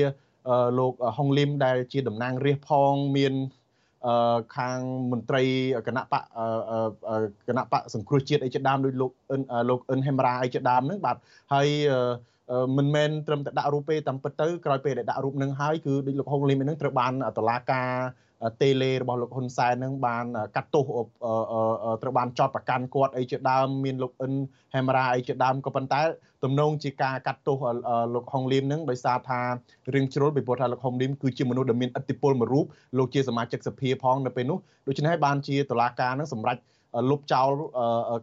លោកហុងលឹមដែលជាតំណាងរាស្ត្រផងមានអឺ ខាងមន្ត្រីគណៈបកគណៈបកសង្គ្រោះជាតិអីជាដើមដោយលោកអិនលោកអិនហេមរ៉ាអីជាដើមហ្នឹងបាទហើយមិនមែនត្រឹមតែដាក់រូបទេតាមពិតទៅក្រោយពេលដែលដាក់រូបនឹងហើយគឺដូចលោកហុងលីមនឹងត្រូវបានតឡាការ តេលេរបស់លោកហ៊ុនសែននឹងបានកាត់ទោសត្រូវបានចោទប្រកាន់គាត់អីជាដើមមានលោកអិនហេមរ៉ាអីជាដើមក៏ប៉ុន្តែទំនងជាការកាត់ទោសលោកហុងលីមនឹងដោយសារថារឿងជ្រុលពីព្រោះថាលោកហុងលីមគឺជាមនុស្សដែលមានឥទ្ធិពលមួយរូបលោកជាសមាជិកសភាផងនៅពេលនោះដូច្នេះបានជាតុលាការនឹងសម្រេច លុបចោល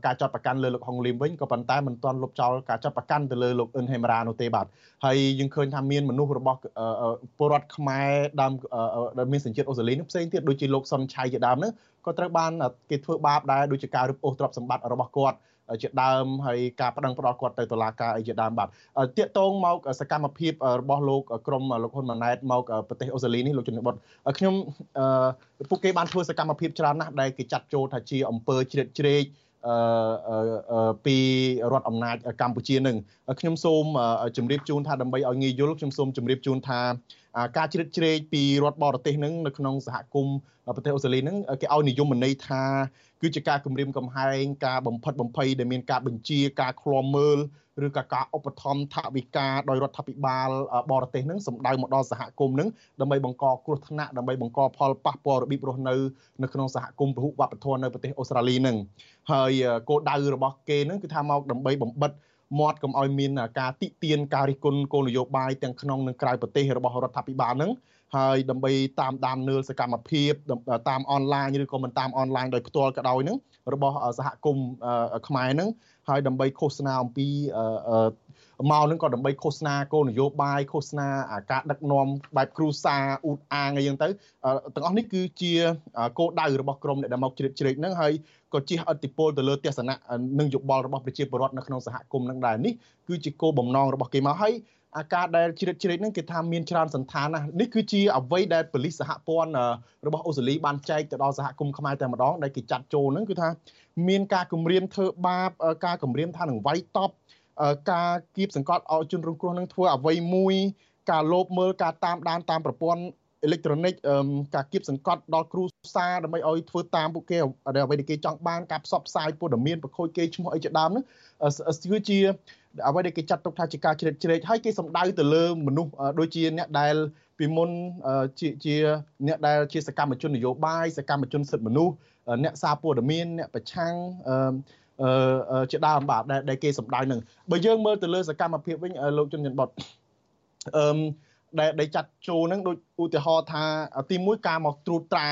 ការចាត់ប្រកាន់លើលោកហុងលីមវិញក៏ប៉ុន្តែមិនទាន់លុបចោលការចាត់ប្រកាន់ទៅលើលោកអ៊ិនហេមរ៉ានោះទេបាទហើយយើងឃើញថាមានមនុស្សរបស់ពលរដ្ឋខ្មែរដើមដែលមានសញ្ជាតិអូស្ត្រាលីនោះផ្សេងទៀតដូចជាលោកសុនឆៃជាដើមនោះក៏ត្រូវបានគេធ្វើបាបដែរដូចជាការរឹបអូសទ្រព្យសម្បត្តិរបស់គាត់ ជាដើមហើយការប្តឹងផ្តល់គាត់ទៅតុលាការអីជាដើមបាទតាកតងមកសកម្មភាពរបស់លោកក្រមលោកហ៊ុនម៉ាណែតមកប្រទេសអូស្ត្រាលីនេះលោកជំនិតបុតខ្ញុំពួកគេបានធ្វើសកម្មភាពច្រើនណាស់ដែលគេចាត់ចូលថាជាអំពើជ្រៀតជ្រែកអឺពីរដ្ឋអំណាចកម្ពុជានឹងខ្ញុំសូមជម្រាបជូនថាដើម្បីឲ្យងាយយល់ខ្ញុំសូមជម្រាបជូនថា ការជ្រៀតជ្រែកពីរដ្ឋបរទេសនឹងនៅក្នុងសហគមន៍ប្រទេសអូស្ត្រាលីនឹងគេឲ្យនិយមន័យថាគឺជាការគម្រាមកំហែងការបំផិតបំភ័យដែលមានការបញ្ជាការឃ្លាំមើលឬក៏ការឧបត្ថម្ភថវិកាដោយរដ្ឋាភិបាលបរទេសនឹងសម្ដៅមកដល់សហគមន៍នឹងដើម្បីបង្កគ្រោះថ្នាក់ដើម្បីបង្កផលប៉ះពាល់របៀបរស់នៅនៅក្នុងសហគមន៍ពហុវប្បធម៌នៅប្រទេសអូស្ត្រាលីនឹងហើយគោលដៅរបស់គេនឹងគឺថាមកដើម្បីបំបិត មាត់កុំឲ្យមានការតិទៀនការរិះគន់គោលនយោបាយទាំងក្នុងនិងក្រៅប្រទេសរបស់រដ្ឋាភិបាលនឹងហើយដើម្បីតាមដាននើលសកម្មភាពតាមអនឡាញឬក៏មិនតាមអនឡាញដោយផ្ទាល់ក៏ដោយនឹងរបស់សហគមន៍ខ្មែរនឹងហើយដើម្បីឃោសនាអំពី មកនឹងក៏ដើម្បីឃោសនាគោលនយោបាយឃោសនាការដឹកនាំបែបគ្រូសាអ៊ូតអាងអីចឹងទៅទាំងអស់នេះគឺជាគោលដៅរបស់ក្រមអ្នកដែលមកជ្រៀតជ្រែកហ្នឹងហើយក៏ជះឥទ្ធិពលទៅលើទស្សនៈនិងយោបល់របស់ប្រជាពលរដ្ឋនៅក្នុងសហគមន៍នឹងដែរនេះគឺជាគោលបំណងរបស់គេមកហើយអាការដែលជ្រៀតជ្រែកហ្នឹងគេថាមានច្រើនសន្តានណានេះគឺជាអ្វីដែលប៉ូលីសសហព័ន្ធរបស់អូស្ត្រាលីបានចែកទៅដល់សហគមន៍ខ្មែរតែម្ដងដែលគេចាត់ចូលហ្នឹងគឺថាមានការគម្រាមធ្វើបាបការគម្រាមថានឹងវាយតប់ ការគៀបសង្កត់ឲ្យជនរងគ្រោះនឹងធ្វើអ្វីមួយ ការលោបមើលការតាមដានតាមប្រព័ន្ធអេឡិចត្រូនិកការគៀបសង្កត់ដល់គ្រូសាដើម្បីឲ្យធ្វើតាមពួកគេអ្វីដែលគេចង់បានការផ្សព្វផ្សាយព័ត៌មានប្រខូចគេឈ្មោះអីជាដើមនោះគឺជាអ្វីដែលគេចាត់ទុកថាជាការជ្រៀតជ្រែកហើយគេសំដៅទៅលើមនុស្សដូចជាអ្នកដែលពីមុនជាជាអ្នកដែលជាសកម្មជននយោបាយសកម្មជនសិទ្ធិមនុស្សអ្នកសារព័ត៌មានអ្នកប្រឆាំងអឺ ជាដើមបាទដែលគេសម្ដៅនឹងបើយើងមើលទៅលើសកម្មភាពវិញលោកជនច័ន្ទបុតអឺដែលដែលចាត់ចូលនឹងដូចឧទាហរណ៍ថាទីមួយការមកត្រួតត្រា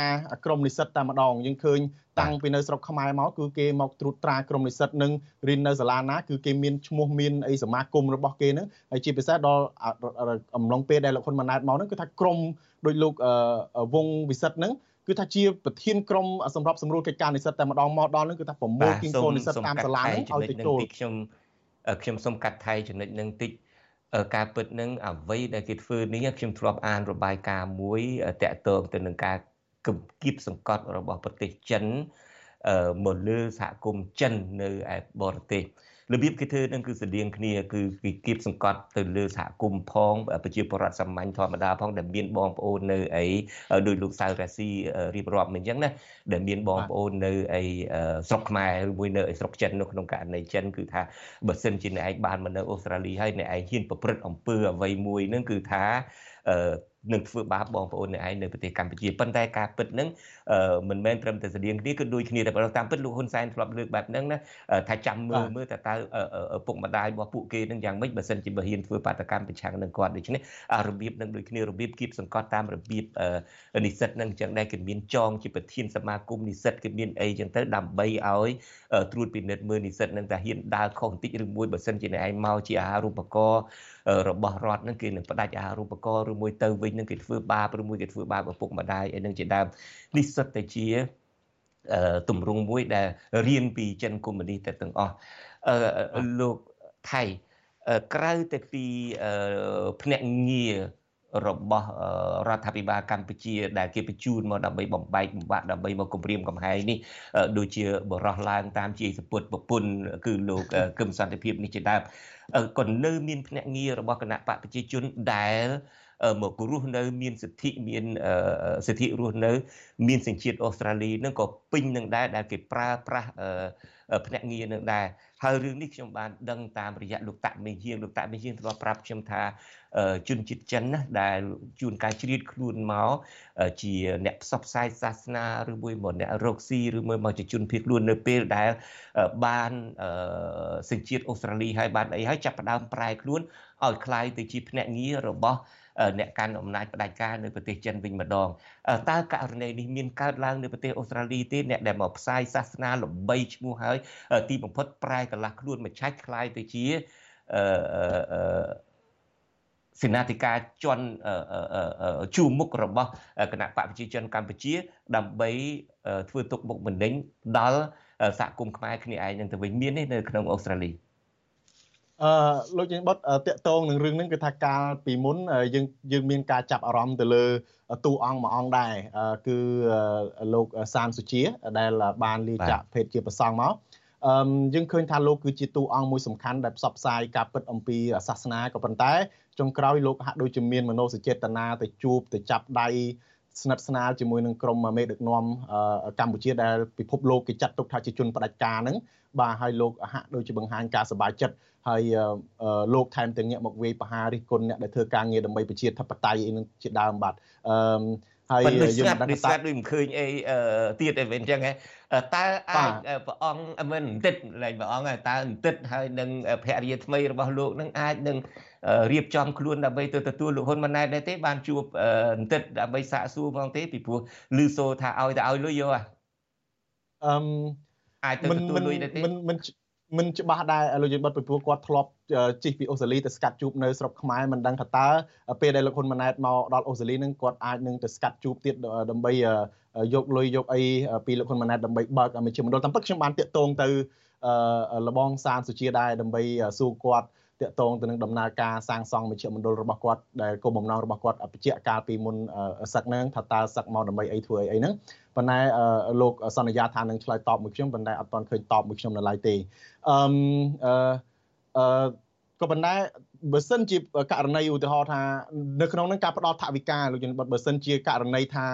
ក្រមនិស្សិតតែម្ដងយើងឃើញតាំងពីនៅស្រុកខ្មែរមកគឺគេមកត្រួតត្រាក្រមនិស្សិតនឹងរៀននៅសាលាណាគឺគេមានឈ្មោះមានអីសមាគមរបស់គេនឹងហើយជាពិសេសដល់អំឡុងពេលដែលលោកហ៊ុនម៉ាណែតមកនឹងគឺថាក្រមដោយលោកវងវិសិទ្ធនឹង គឺថាជាប្រធានក្រុមសម្រាប់សម្រួលកិច្ចការនិស្សិតតែម្ដងមកដល់នឹងគឺថាប្រមូលគីងកូននិស្សិតតាមសាលានឹងឲ្យទៅចូលខ្ញុំខ្ញុំសូមកាត់ថៃចំណុចនឹងតិចការពិតនឹងអ្វីដែលគេធ្វើនេះខ្ញុំធ្លាប់អានរបាយការណ៍មួយតាក់ទងទៅនឹងការគំគៀបសង្កត់របស់ប្រទេសចិនមកលើសហគមន៍ចិននៅឯបរទេស របៀបគេធ្វើនឹងគឺស្តៀងគ្នាគឺគេគៀបសង្កត់ទៅលើសហគមន៍ផងប្រជាពលរដ្ឋសាមញ្ញធម្មតាផងដែលមានបងប្អូននៅអីដោយលោកសៅរាស៊ីរៀបរាប់មិនអញ្ចឹងណាដែលមានបងប្អូននៅអីស្រុកខ្មែរឬមួយនៅស្រុកចិននៅក្នុងករណីចិនគឺថាបើសិនជាអ្នកឯងបានមកនៅអូស្ត្រាលីហើយអ្នកឯងហ៊ានប្រព្រឹត្តអំពើអ្វីមួយនឹងគឺថា នឹងធ្វើបាបបងប្អូននៅឯងនៅប្រទេសកម្ពុជាប៉ុន្តែការពិតនឹងមិនមែនត្រឹមតែស្តៀងគ្នាគឺដូចគ្នាតែប៉ុណ្ណោះតាមពិតលោកហ៊ុនសែនធ្លាប់លើកបែបហ្នឹងណាថាចាំមើលមើលតើតើពុកម្ដាយរបស់ពួកគេនឹងយ៉ាងម៉េចបើសិនជាបើហ៊ានធ្វើបាតកម្មប្រឆាំងនឹងគាត់ដូច្នេះរបៀបនឹងដូចគ្នារបៀបគៀបសង្កត់តាមរបៀបនិស្សិតនឹងអញ្ចឹងដែរគេមានចងជាប្រធានសមាគមនិស្សិតគេមានអីអញ្ចឹងទៅដើម្បីឲ្យត្រួតពិនិត្យមើលនិស្សិតនឹងថាហ៊ានដើរខុសបន្តិចឬមួយបើសិនជាអ្នកឯងមកជាអាហារូបករណ៍ របស់រដ្ឋនឹងគេនឹងផ្ដាច់អាហារូបករណ៍ឬមួយទៅវិញនឹងគេធ្វើបាបឬមួយគេធ្វើបាបឪពុកម្ដាយអីនឹងជាដើមនេះសុទ្ធតែជាទម្រង់មួយដែលរៀនពីចិនកុម្មុយនីសតែទាំងអស់លោកថៃក្រៅតែពីភ្នាក់ងាររបស់រដ្ឋាភិបាលកម្ពុជា ដែលគេបញ្ជូនមកដើម្បីបំបែកបំបាក់ដើម្បីមកគម្រាមកំហែងនេះដូចជាបរោះឡើងតាមជាសពុតប្រពន្ធគឺលោកកឹមសន្តិភាពនេះជាដើម ក៏នៅមានភ្នាក់ងាររបស់គណៈបកប្រជាជនដែលមករស់នៅ មានសិទ្ធិមានសិទ្ធិរស់នៅ មានសញ្ជាតិអូស្ត្រាលីនឹងក៏ពេញនឹងដែរដែលគេប្រើប្រាស់ភ្នាក់ងារនឹងដែរហើយរឿងនេះខ្ញុំបានដឹងតាមរយៈលោកតាក់មេហៀងលោកតាក់មេហៀងធ្លាប់ប្រាប់ខ្ញុំថា ជនជាតិចិនណាដែលជួនកាលជ្រៀតខ្លួនមកជាអ្នកផ្សព្វផ្សាយសាសនាឬមួយមកអ្នករកស៊ីឬមួយមកជាជនភៀសខ្លួននៅពេលដែលបានសញ្ជាតិអូស្ត្រាលីហើយបានអីហើយចាប់ផ្ដើមប្រែខ្លួនឲ្យคล้ายទៅជាភ្នាក់ងាររបស់អ្នកកាន់អំណាចផ្ដាច់ការនៅប្រទេសចិនវិញម្ដងតើករណីនេះមានកើតឡើងនៅប្រទេសអូស្ត្រាលីទេអ្នកដែលមកផ្សាយសាសនាល្បីឈ្មោះហើយទីបំផុតប្រែកន្លះខ្លួនមកឆាច់คล้ายទៅជាអឺ សេនាធិការជន់ជួមុខរបស់គណៈបកប្រជាជនកម្ពុជា ដើម្បីធ្វើទុកបុកម្នេញដល់សហគមន៍ខ្មែរគ្នាឯងនឹងទៅវិញមាននេះនៅក្នុងអូស្ត្រាលីអឺលោកយើងបុតតកតងនឹងរឿងហ្នឹងគឺថាកាលពីមុនយើងយើងមានការចាប់អារម្មណ៍ទៅលើតួអង្គមួយអង្គដែរគឺលោកសានសុជាដែលបានលាចាកភេទជាប្រសង់មក អឺយើងឃើញថាលោកគឺជាតួអង្គមួយសំខាន់ដែលផ្សព្វផ្សាយការពិតអំពីសាសនាក៏ប៉ុន្តែចុងក្រោយលោកហាក់ដូចជាមានមនោសញ្ចេតនាទៅជួបទៅចាប់ដៃស្និទ្ធស្នាលជាមួយនឹងក្រុមមេដឹកនាំកម្ពុជាដែលពិភពលោកគេចាត់ទុកថាជាជនផ្ដាច់ការហ្នឹងបាទហើយលោកហាក់ដូចជាបង្ហាញការសប្បាយចិត្តហើយលោកថែមទាំងងាកមកវាយប្រហាររិះគន់អ្នកដែលធ្វើការងារដើម្បីប្រជាធិបតេយ្យអីនឹងជាដើមបាទអឺ ហើយយើងមិនដឹងថាស្ងាត់ដូចមិនឃើញអីទៀតអីវិញអញ្ចឹងតើអាចព្រះអង្គមិនបន្តិចលែងព្រះអង្គតើបន្តិចហើយនឹងភរិយាថ្មីរបស់លោកនឹងអាចនឹងរៀបចំខ្លួនដើម្បីទៅទទួលលោកហ៊ុនម៉ាណែតដែរទេបានជួបបន្តិចដើម្បីសាកសួរផងទេពីព្រោះឮសូថាឲ្យតែឲ្យលុយយកអឺអាចទៅទទួលលុយដែរទេមិនមិន មិនច្បាស់ដែរលោកយើងបិទពីព្រោះគាត់ធ្លាប់ជិះពីអូស្ត្រាលីទៅស្កាត់ជួបនៅស្រុកខ្មែរមិនដឹងថាតើពេលដែលលោកហ៊ុនម៉ាណែតមកដល់អូស្ត្រាលីនឹងគាត់អាចនឹងទៅស្កាត់ជួបទៀតដើម្បីយកលុយយកអីពីលោកហ៊ុនម៉ាណែតដើម្បីបើកមជ្ឈមណ្ឌលតាមពិតខ្ញុំបានតាកតងទៅលបងសានសុជាដែរដើម្បីសួរគាត់តកតងទៅនឹងដំណើរការសាងសង់មជ្ឈមណ្ឌលរបស់គាត់ដែលគោលបំណងរបស់គាត់បញ្ជាក់កាលពីមុនសឹកហ្នឹងថាតើសឹកមកដើម្បីអីធ្វើអីអីហ្នឹងប៉ុន្តែលោកសន្យាថានឹងឆ្លើយតបមួយខ្ញុំប៉ុន្តែអត់ទាន់ឃើញតបមួយខ្ញុំនៅឡើយទេ អឺអឺក៏ប៉ុន្តែបើសិនជាករណីឧទាហរណ៍ថានៅក្នុងនឹងការផ្ដល់ថវិកាលោកជនបတ်បើសិនជាករណីថា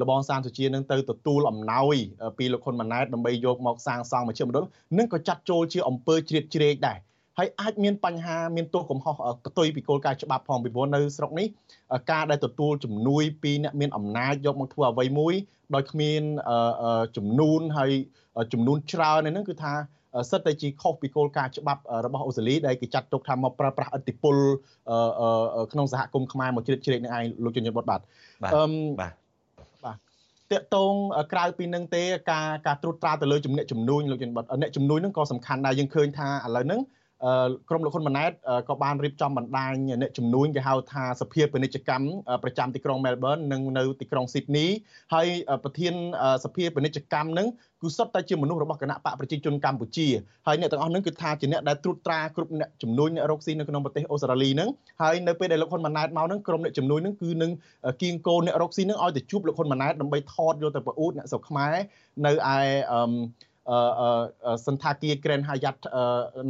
លបងសានសុជានឹងទៅទទួលអំណោយពីលោកហ៊ុនម៉ាណែតដើម្បីយកមកសាងសង់មជ្ឈមណ្ឌលនឹងក៏ចាត់ចូលជាអំពើជ្រៀតជ្រែកដែរហើយអាចមានបញ្ហាមានទោសកំហុសផ្ទុយពីគោលការណ៍ច្បាប់ផងពីព្រោះនៅស្រុកនេះការដែលទទួលជំនួយពីអ្នកមានអំណាចយកមកធ្វើអ្វីមួយដោយគ្មានចំនួនហើយចំនួនច្រើនហ្នឹងគឺថា សិតតែជាខុសពីគោលការណ៍ច្បាប់របស់អូស្ត្រាលីដែលគេចាត់ទុកថាមកប្រើប្រាស់ឥទ្ធិពលក្នុងសហគមន៍ខ្មែរមកជ្រៀតជ្រែកនឹងឯងលោកជញ្ញបុតបាទអឺបាទបាទតកតងក្រៅពីនឹងទេការការត្រួតត្រាទៅលើជំនាញចំនួនលោកជញ្ញបុតអ្នកចំនួនហ្នឹងក៏សំខាន់ដែរយើងឃើញថាឥឡូវហ្នឹង ក្រមលោកហ៊ុនម៉ាណែតក៏បានរៀបចំបណ្ដាញអ្នកជំនួញគេហៅថាសភាពាណិជ្ជកម្មប្រចាំទីក្រុងមែលប៊ននិងនៅទីក្រុងស៊ីដនីហើយប្រធានសភាពាណិជ្ជកម្មនឹងគឺសុទ្ធតែជាមនុស្សរបស់គណៈបកប្រជាជនកម្ពុជាហើយអ្នកទាំងអស់នឹងគឺថាជាអ្នកដែលត្រួតត្រាគ្រប់អ្នកជំនួញអ្នករកស៊ីនៅក្នុងប្រទេសអូស្ត្រាលីនឹងហើយនៅពេលដែលលោកហ៊ុនម៉ាណែតមកនឹងក្រុមអ្នកជំនួញនឹងគឺនឹងគៀងគោអ្នករកស៊ីនឹងឲ្យទៅជួបលោកហ៊ុនម៉ាណែតដើម្បីថតយកទៅប្រអួតអ្នកស្រុកខ្មែរនៅឯអឺ សន្តាគារ Grand Hyatt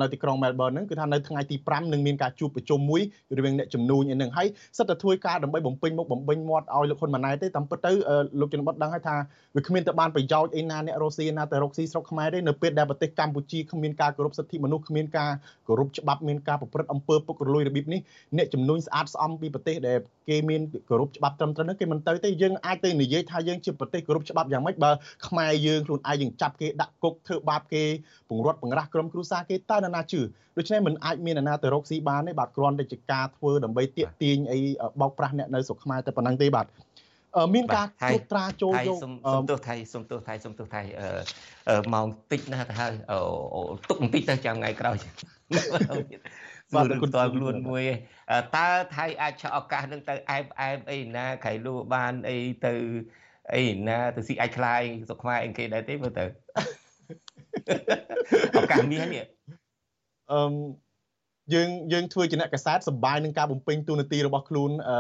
នៅទីក្រុង Melbourne ហ្នឹងគឺថានៅថ្ងៃទី5នឹងមានការជួបប្រជុំមួយរវាងអ្នកជំនួញឯហ្នឹងហើយសិតតែធ្វើការដើម្បីបំពេញមុខបំពេញមាត់ឲ្យលោកហ៊ុនម៉ាណែតទេតាមពិតទៅលោកជនបတ်ដឹងហើយថាវាគ្មានទៅបានប្រយោជន៍អីណាអ្នករុស្ស៊ីណាទៅរុកស៊ីស្រុកខ្មែរទេនៅពេលដែលប្រទេសកម្ពុជាគ្មានការគោរពសិទ្ធិមនុស្សគ្មានការគោរពច្បាប់មានការប្រព្រឹត្តអំពើពុករលួយរបៀបនេះអ្នកជំនួញស្អាតស្អំពីប្រទេសដែលគេមានគោរពច្បាប់ត្រឹមត្រូវនោះគេមិនទៅទេយើងអាចទៅនិយាយថាយើងជាប្រទេសគោរពច្បាប់យ៉ាងម៉េចបើខ្មែរយើងខ្លួនឯងយើងចាប់គេដាក់គុកធ្វើបាបគេពង្រត់បង្រាស់ក្រុមគ្រួសារគេតើនរណាជឿដូច្នេះមិនអាចមាននរណាទៅរកស៊ីបានទេបាទគ្រាន់តែជាការធ្វើដើម្បីទាក់ទាញអីបោកប្រាស់អ្នកនៅស្រុកខ្មែរតែប៉ុណ្ណឹងទេបាទមានការត្រួតត្រាចូលយកសុំទោសថៃសុំទោសថៃសុំទោសថៃអឺម៉ោងតិចណាស់ទៅហើយទុកបន្តិចទៅចាំថ្ងៃក្រោយបាទគុណតើខ្លួនមួយតើថៃអាចឆក់ឱកាសនឹងទៅអែបអែបអីណាក្រៃលូបានអីទៅអីណាទៅស៊ីអាចខ្លាយសុខខ្មែរអីគេដែរទេមើលទៅ ឱកាសមាននេះអឺយើងយើងធ្វើជាអ្នកកសែតសប្បាយនឹងការបំពេញទូនាទីរបស់ខ្លួនអឺ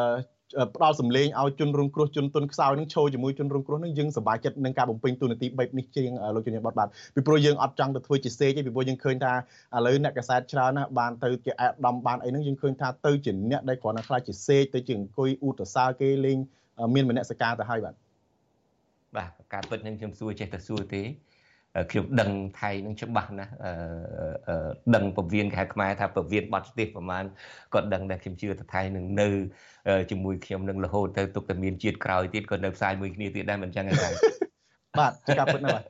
ផ្ដល់សម្លេងឲ្យជនរងគ្រោះជនទុនខ្សោយនឹងឈរជាមួយជនរងគ្រោះនឹងយើងសប្បាយចិត្តនឹងការបំពេញទូនាទីបែបនេះជាងលោកជំនាញបតបាទពីព្រោះយើងអត់ចង់ទៅធ្វើជាសេកទេពីព្រោះយើងឃើញថាឥឡូវអ្នកកសែតច្រើនណាស់បានទៅជាអែដាមបានអីហ្នឹងយើងឃើញថាទៅជាអ្នកដែលគ្រាន់តែខ្លាចជាសេកទៅជាអង្គុយអ៊ូតសើគេលេងមានមនសិការទៅហើយបាទបាទការពិតនឹងខ្ញុំសួរចេះតែសួរទេ ខ្ញុំដឹងថៃនឹងច្បាស់ណាស់ដឹងពវៀនគេហៅខ្មែរថាពវៀនបត់ស្ទះប្រហែលគាត់ដឹងដែរខ្ញុំជឿថាថៃនឹងនៅជាមួយខ្ញុំនឹងរហូតទៅទុកតែមានជាតិក្រោយទៀតក៏នៅផ្សាយមួយគ្នាទៀតដែរមិនអញ្ចឹងទេបាទជាការពិតណាស់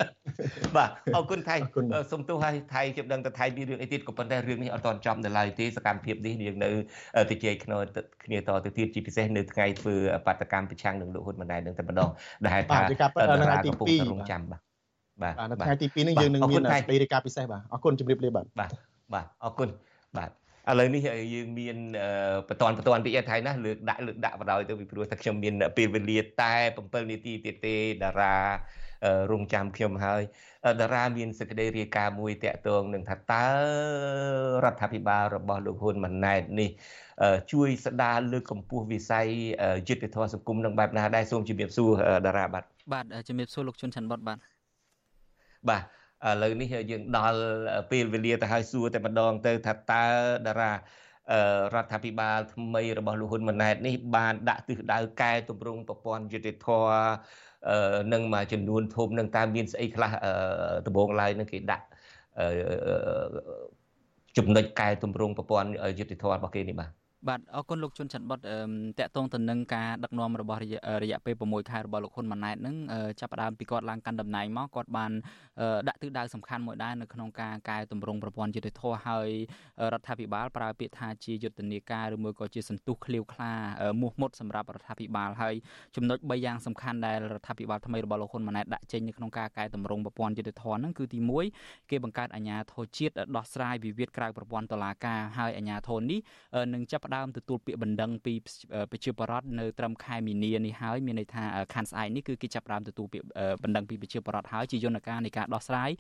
បាទអរគុណថៃសូមទោសឲ្យថៃខ្ញុំដឹងថាថៃមានរឿងអីទៀតក៏ប៉ុន្តែរឿងនេះអត់ទាន់ចំនៅឡើយទេសកម្មភាពនេះយើងនៅទៅជែកគ្នាគ្នាតទៅទៀតជាពិសេសនៅថ្ងៃធ្វើបាតកម្មប្រឆាំងនឹងលោកហ៊ុនម៉ាណែតនឹងតែម្ដងដែលថាតារាកំពុងតែរងចាំបាទ បាទនៅថ្ងៃទី2នេះយើងនឹងមានសេចក្តីរាយការណ៍ពិសេសបាទអរគុណជម្រាបលាបាទបាទបាទអរគុណបាទឥឡូវនេះយើងមានបន្តបន្តតិចថៃណាលើកដាក់លើកដាក់បដ ாய் ទៅពីព្រោះតែខ្ញុំមានពេលវេលាតែ7នាទីទៀតទេតារារងចាំខ្ញុំហើយតារាមានសេចក្តីរាយការណ៍មួយតាក់ទងនឹងថាតើរដ្ឋាភិបាលរបស់លោកហ៊ុនម៉ាណែតនេះជួយស្ដារលើកកម្ពស់វិស័យយុទ្ធធម៌សង្គមនឹងបែបណាដែរសូមជម្រាបសួរតារាបាទបាទជម្រាបសួរលោកជុនច័ន្ទបតបាទ បាទឥឡូវនេះយើងដល់ពេលវេលាទៅហើយសួរតែម្ដងទៅថាតើតារារដ្ឋាភិបាលថ្មីរបស់លោកហ៊ុនម៉ាណែតនេះបានដាក់ទិសដៅកែតម្រង់ប្រព័ន្ធយុតិធធនឹងមួយចំនួនធំនឹងតើមានស្អីខ្លះដំបងឡើយនឹងគេដាក់ចំណុចកែតម្រង់ប្រព័ន្ធយុតិធធរបស់គេនេះបាទ បាទអរគុណលោកជុនច័ន្ទបុតតកតងទៅនឹងការដឹកនាំរបស់រយៈពេល6ខែរបស់លោកហ៊ុនម៉ាណែតនឹងចាប់ផ្ដើមពីគាត់ឡើងកាន់តំណែងមកគាត់បានដាក់ទិសដៅសំខាន់មួយដែរនៅក្នុងការកែតម្រង់ប្រព័ន្ធយុតិធធហើយរដ្ឋាភិបាលប្រើពាក្យថាជាយុទ្ធនាការឬមួយក៏ជាសន្ទុះឃ្លាវខ្លាមោះមុតសម្រាប់រដ្ឋាភិបាលហើយចំណុច3យ៉ាងសំខាន់ដែលរដ្ឋាភិបាលថ្មីរបស់លោកហ៊ុនម៉ាណែតដាក់ចេញនៅក្នុងការកែតម្រង់ប្រព័ន្ធយុតិធធហ្នឹងគឺទី1គេបង្កើតអាជ្ញាធរជាតិដោះស្រាយវិវាទក្រៅប្រព័ន្ធតុលាការហើយអាជ្ញាធរនេះនឹងចាប់ដើមទទួលពាក្យបណ្ដឹងពីប្រជាពលរដ្ឋនៅត្រឹមខែមីនានេះហើយមានន័យថាខណ្ឌស្អែកនេះគឺគេចាប់ផ្ដើមទទួលពាក្យបណ្ដឹងពីប្រជាពលរដ្ឋហើយជាយន្តការនៃការដោះស្រាយ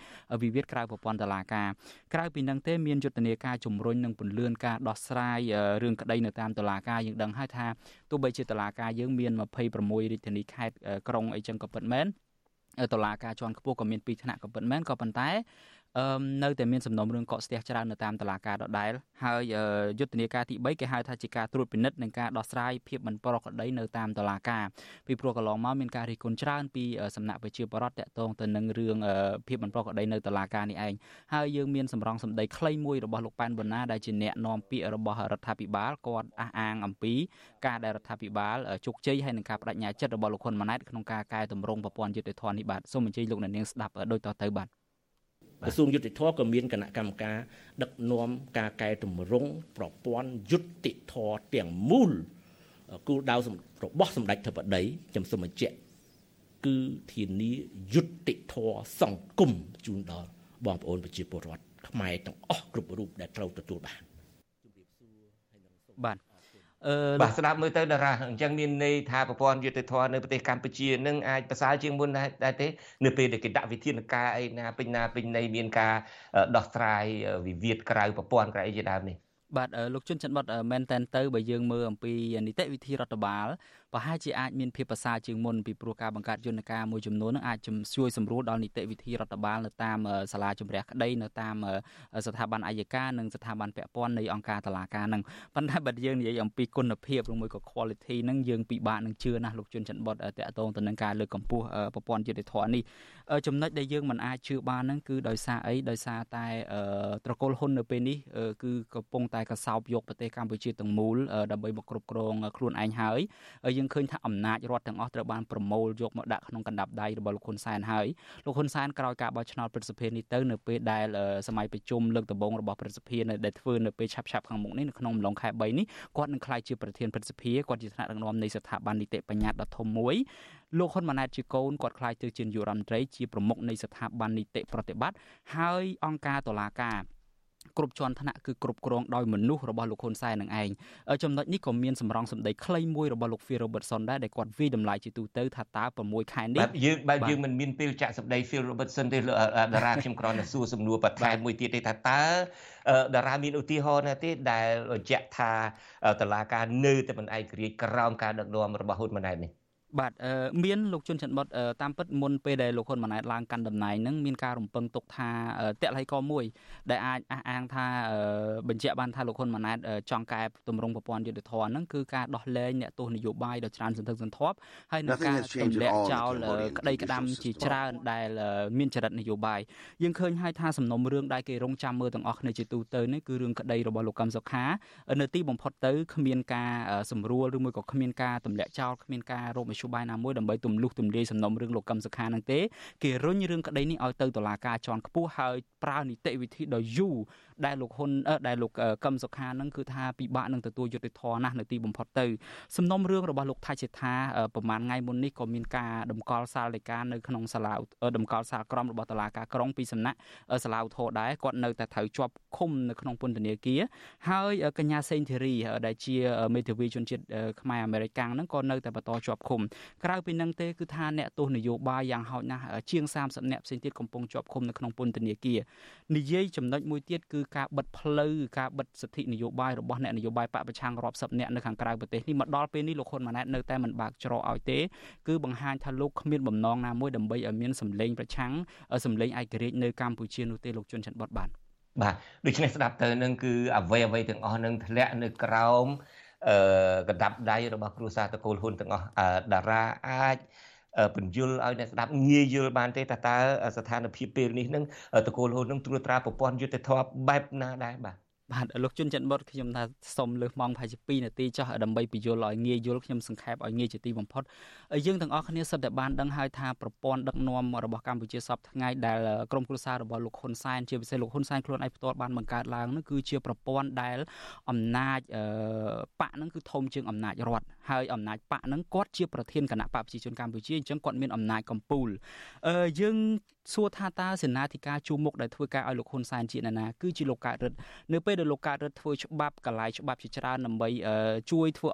វិវាទក្រៅប្រព័ន្ធតុលាការក្រៅពីនឹងទេមានយុទ្ធនាការជំរុញនិងពន្លឿនការដោះស្រាយរឿងក្តីនៅតាមតុលាការយើងដឹងហើយថាទោះបីជាតុលាការយើងមាន26រាជធានីខេត្តក្រុងអីចឹងក៏ពិតមែនតុលាការជាន់ខ្ពស់ក៏មាន2ថ្នាក់ក៏ពិតមែនក៏ប៉ុន្តែ អឺនៅតែមានសំណុំរឿងកកស្ទះច្រើននៅតាមតុលាការដដែលហើយយុទ្ធនាការទី3គេហៅថាជាការត្រួតពិនិត្យនិងការដោះស្រាយភាពមិនប្រក្រតីនៅតាមតុលាការពីព្រោះកន្លងមកមានការរិះគន់ច្រើនពីសំណាក់ប្រជាពលរដ្ឋតាក់ទងទៅនឹងរឿងភាពមិនប្រក្រតីនៅតុលាការនេះឯងហើយយើងមានសម្រងសម្ដីខ្លីមួយរបស់លោកប៉ែនប៊ុនណាដែលជាអ្នកនាំពាក្យរបស់រដ្ឋាភិបាលគាត់អះអាងអំពីការដែលរដ្ឋាភិបាលជោគជ័យហើយនឹងការបដិញ្ញាចិត្តរបស់លោកហ៊ុនម៉ាណែតក្នុងការកែតម្រង់ប្រព័ន្ធយុតិធធននេះបាទសូមអញ្ជើញលោកអ្នកនាងស្ដាប់ដូចតទៅបាទ ក្រសួងយុតិធធក៏មានគណៈកម្មការដឹកនាំការកែតម្រង់ប្រព័ន្ធយុតិធធទាំងមូលគោលដៅរបស់សម្ដេចធិបតីខ្ញុំសូមបញ្ជាក់គឺធានាយុតិធធសង្គមជូនដល់បងប្អូនប្រជាពលរដ្ឋខ្មែរទាំងអស់គ្រប់រូបដែលត្រូវទទួលបានបាទអឺ បាទស្ដាប់មើលទៅតារាអញ្ចឹងមានន័យថាប្រព័ន្ធយុតិធធម៌នៅប្រទេសកម្ពុជានឹងអាចប្រសើរជាងមុនដែរទេនៅពេលដែលគេដាក់វិធានការអីណាពេញណាពេញណីមានការដោះស្រាយវិវាទក្រៅប្រព័ន្ធក្រៅអីជាដើមនេះបាទលោកជុនច័ន្ទបតមែនតែនទៅបើយើងមើលអំពីនីតិវិធីរដ្ឋបាល ប្រហែលជាអាចមានភាពប្រសើរជាងមុនពីព្រោះការបង្កើតយន្តការមួយចំនួននឹងអាចជួយសម្រួលដល់នីតិវិធីរដ្ឋបាលនៅតាមសាលាជំរះក្តីនៅតាមស្ថាប័នអាយកានិងស្ថាប័នពាក់ព័ន្ធនៃអង្គការតុលាការនឹងប៉ុន្តែបើយើងនិយាយអំពីគុណភាពឬមួយក៏ quality នឹងយើងពិបាកនឹងជឿណាស់លោកជុនច័ន្ទបតតកតងទៅនឹងការលើកកម្ពស់ប្រព័ន្ធយុតិធធម៌នេះចំណុចដែលយើងមិនអាចជឿបានហ្នឹងគឺដោយសារអីដោយសារតែត្រកូលហ៊ុននៅពេលនេះគឺកំពុងតែកសោបយកប្រទេសកម្ពុជាទាំងមូលដើម្បីមកគ្រប់គ្រងខ្លួនឯងហើយយើងឃើញថាអំណាចរដ្ឋទាំងអស់ត្រូវបានប្រមូលយកមកដាក់ក្នុងកណ្ដាប់ដៃរបស់លោកហ៊ុនសែនហើយលោកហ៊ុនសែនក្រោយការបោះឆ្នោតព្រឹទ្ធសភានេះទៅនៅពេលដែលសម័យប្រជុំលើកដំបូងរបស់ព្រឹទ្ធសភាដែលធ្វើនៅពេលឆាប់ឆាប់ខាងមុខនេះនៅក្នុងអំឡុងខែ3នេះគាត់នឹងក្លាយជាប្រធានព្រឹទ្ធសភាគាត់ជាថ្នាក់ដឹកនាំនៃស្ថាប័ននីតិបញ្ញត្តិដ៏ធំមួយលោកហ៊ុនម៉ាណែតជាកូនគាត់ខ្លាយទៅជានាយករដ្ឋមន្ត្រីជាប្រមុខនៃស្ថាប័ននីតិប្រតិបត្តិហើយអង្គការតុលាការ គ្រប់ជាន់ថ្នាក់គឺគ្រប់គ្រងដោយមនុស្សរបស់លោកហ៊ុនសែននឹងឯងចំណុចនេះក៏មានសម្រងសម្ដីខ្លីមួយរបស់លោក Phil Robertson ដែរដែលគាត់វិតម្លៃជាទូទៅថាតើ6ខែនេះបាទយើងបាទយើងមិនមានពេលចាក់សម្ដី Phil Robertson ទេតារាខ្ញុំគ្រាន់តែសួរសំណួរបន្ថែមមួយទៀតទេថាតើតារាមានឧទាហរណ៍ណាទេដែលបញ្ជាក់ថាតឡាការនៅតែមិនឯករាជ្យក្រោមការដឹកនាំរបស់ហ៊ុនម៉ាណែតនេះ បាទមានលោកជុនច័ន្ទបុតតាមពិតមុនពេលដែលលោកហ៊ុនម៉ាណែតឡើងកាន់តំណែងហ្នឹងមានការរំពឹងទុកថាតល័យកមួយដែលអាចអះអាងថាបញ្ជាក់បានថាលោកហ៊ុនម៉ាណែតចង់កែតម្រង់ប្រព័ន្ធយុទ្ធធម៌ហ្នឹងគឺការដោះលែងអ្នកទោសនយោបាយដ៏ច្រើនសន្ធឹកសន្ធាប់ហើយនឹងការទម្លាក់ចោលក្តីក្តាំជាច្រើនដែលមានចរិតនយោបាយយើងឃើញហើយថាសំណុំរឿងដែលគេរងចាំមើលទាំងអស់គ្នាជាទូទៅនេះគឺរឿងក្តីរបស់លោកកឹមសុខានៅទីបំផុតទៅគ្មានការសម្រួលឬមួយក៏គ្មានការទម្លាក់ចោលគ្មានការរកមធ្យោបាយណាមួយដើម្បីទម្លុះទម្លាយសំណុំរឿងលោកកឹមសុខានឹងទេគេរុញរឿងក្តីនេះឲ្យទៅតុលាការជាន់ខ្ពស់ហើយប្រើនីតិវិធីដ៏យូរដែលលោកហ៊ុនដែលលោកកឹមសុខានឹងគឺថាពិបាកនឹងទទួលយុត្តិធម៌ណាស់នៅទីបំផុតទៅសំណុំរឿងរបស់លោកថៃសេដ្ឋាប្រហែលថ្ងៃមុននេះក៏មានការតម្កល់សាលដីកានៅក្នុងសាលាតម្កល់សាលក្រមរបស់តុលាការក្រុងពីសំណាក់សាលាឧទ្ធរដែរគាត់នៅតែត្រូវជាប់ឃុំនៅក្នុងពន្ធនាគារហើយកញ្ញាសេងធីរីដែលជាមេធាវីជនជាតិខ្មែរអាមេរិកាំងហ្នឹងក៏នៅតែបន្តជាប់ឃុំក្រៅពីនឹងទេគឺថាអ្នកទោសនយោបាយយ៉ាងហោចណាស់ជាង30អ្នកផ្សេងទៀតកំពុងជាប់ឃុំនៅក្នុងពន្ធនាគារនិយាយចំណុចមួយទៀតគឺការបិទផ្លូវការបិទសិទ្ធិនយោបាយរបស់អ្នកនយោបាយបពប្រឆាំងរាប់សិបអ្នកនៅខាងក្រៅប្រទេសនេះមកដល់ពេលនេះលោកហ៊ុនម៉ាណែតនៅតែមិនបើកច្រកឲ្យទេគឺបង្ហាញថាលោកគ្មានបំណងណាមួយដើម្បីឲ្យមានសម្លេងប្រឆាំងសម្លេងឯករាជ្យនៅកម្ពុជានោះទេលោកជុនច័ន្ទបតបាទបាទដូច្នេះស្ដាប់ទៅនឹងគឺអ្វីអ្វីទាំងអស់នឹងធ្លាក់នៅក្រោម អឺកដាប់ដៃរបស់គ្រួសារតកូលហ៊ុនទាំងអស់តារាអាចពន្យល់ឲ្យអ្នកស្ដាប់ងាយយល់បានទេតើតើស្ថានភាពពេលនេះនឹងតកូលហ៊ុននឹងត្រួតត្រាប្រព័ន្ធយុទ្ធធម៌បែបណាដែរបាទ បាទលោកជុនច័ន្ទបុតខ្ញុំថាសុំលើសម៉ោងប្រហែលជា2នាទីចុះដើម្បីពន្យល់ឲ្យងាយយល់ខ្ញុំសង្ខេបឲ្យងាយជាទីបំផុតយើងទាំងអស់គ្នាសិតតែបានដឹងហើយថាប្រព័ន្ធដឹកនាំរបស់កម្ពុជាសពថ្ងៃដែលក្រមគ្រួសាររបស់លោកហ៊ុនសែនជាពិសេសលោកហ៊ុនសែនខ្លួនឯងផ្ទាល់បានបង្កើតឡើងនោះគឺជាប្រព័ន្ធដែលអំណាចបកហ្នឹងគឺធំជាងអំណាចរដ្ឋ ហើយអំណាចបកហ្នឹងគាត់ជាប្រធានគណៈបកប្រជាជនកម្ពុជាអញ្ចឹងគាត់មានអំណាចកំពូលយើងសួរថាតើសេនាធិការជួមុខដែលធ្វើការឲ្យលោកហ៊ុនសែនជាណានាគឺជាលោកកើតរិទ្ធនៅពេលដែលលោកកើតរិទ្ធធ្វើច្បាប់កលាយច្បាប់ជាច្រើនដើម្បីជួយធ្វើ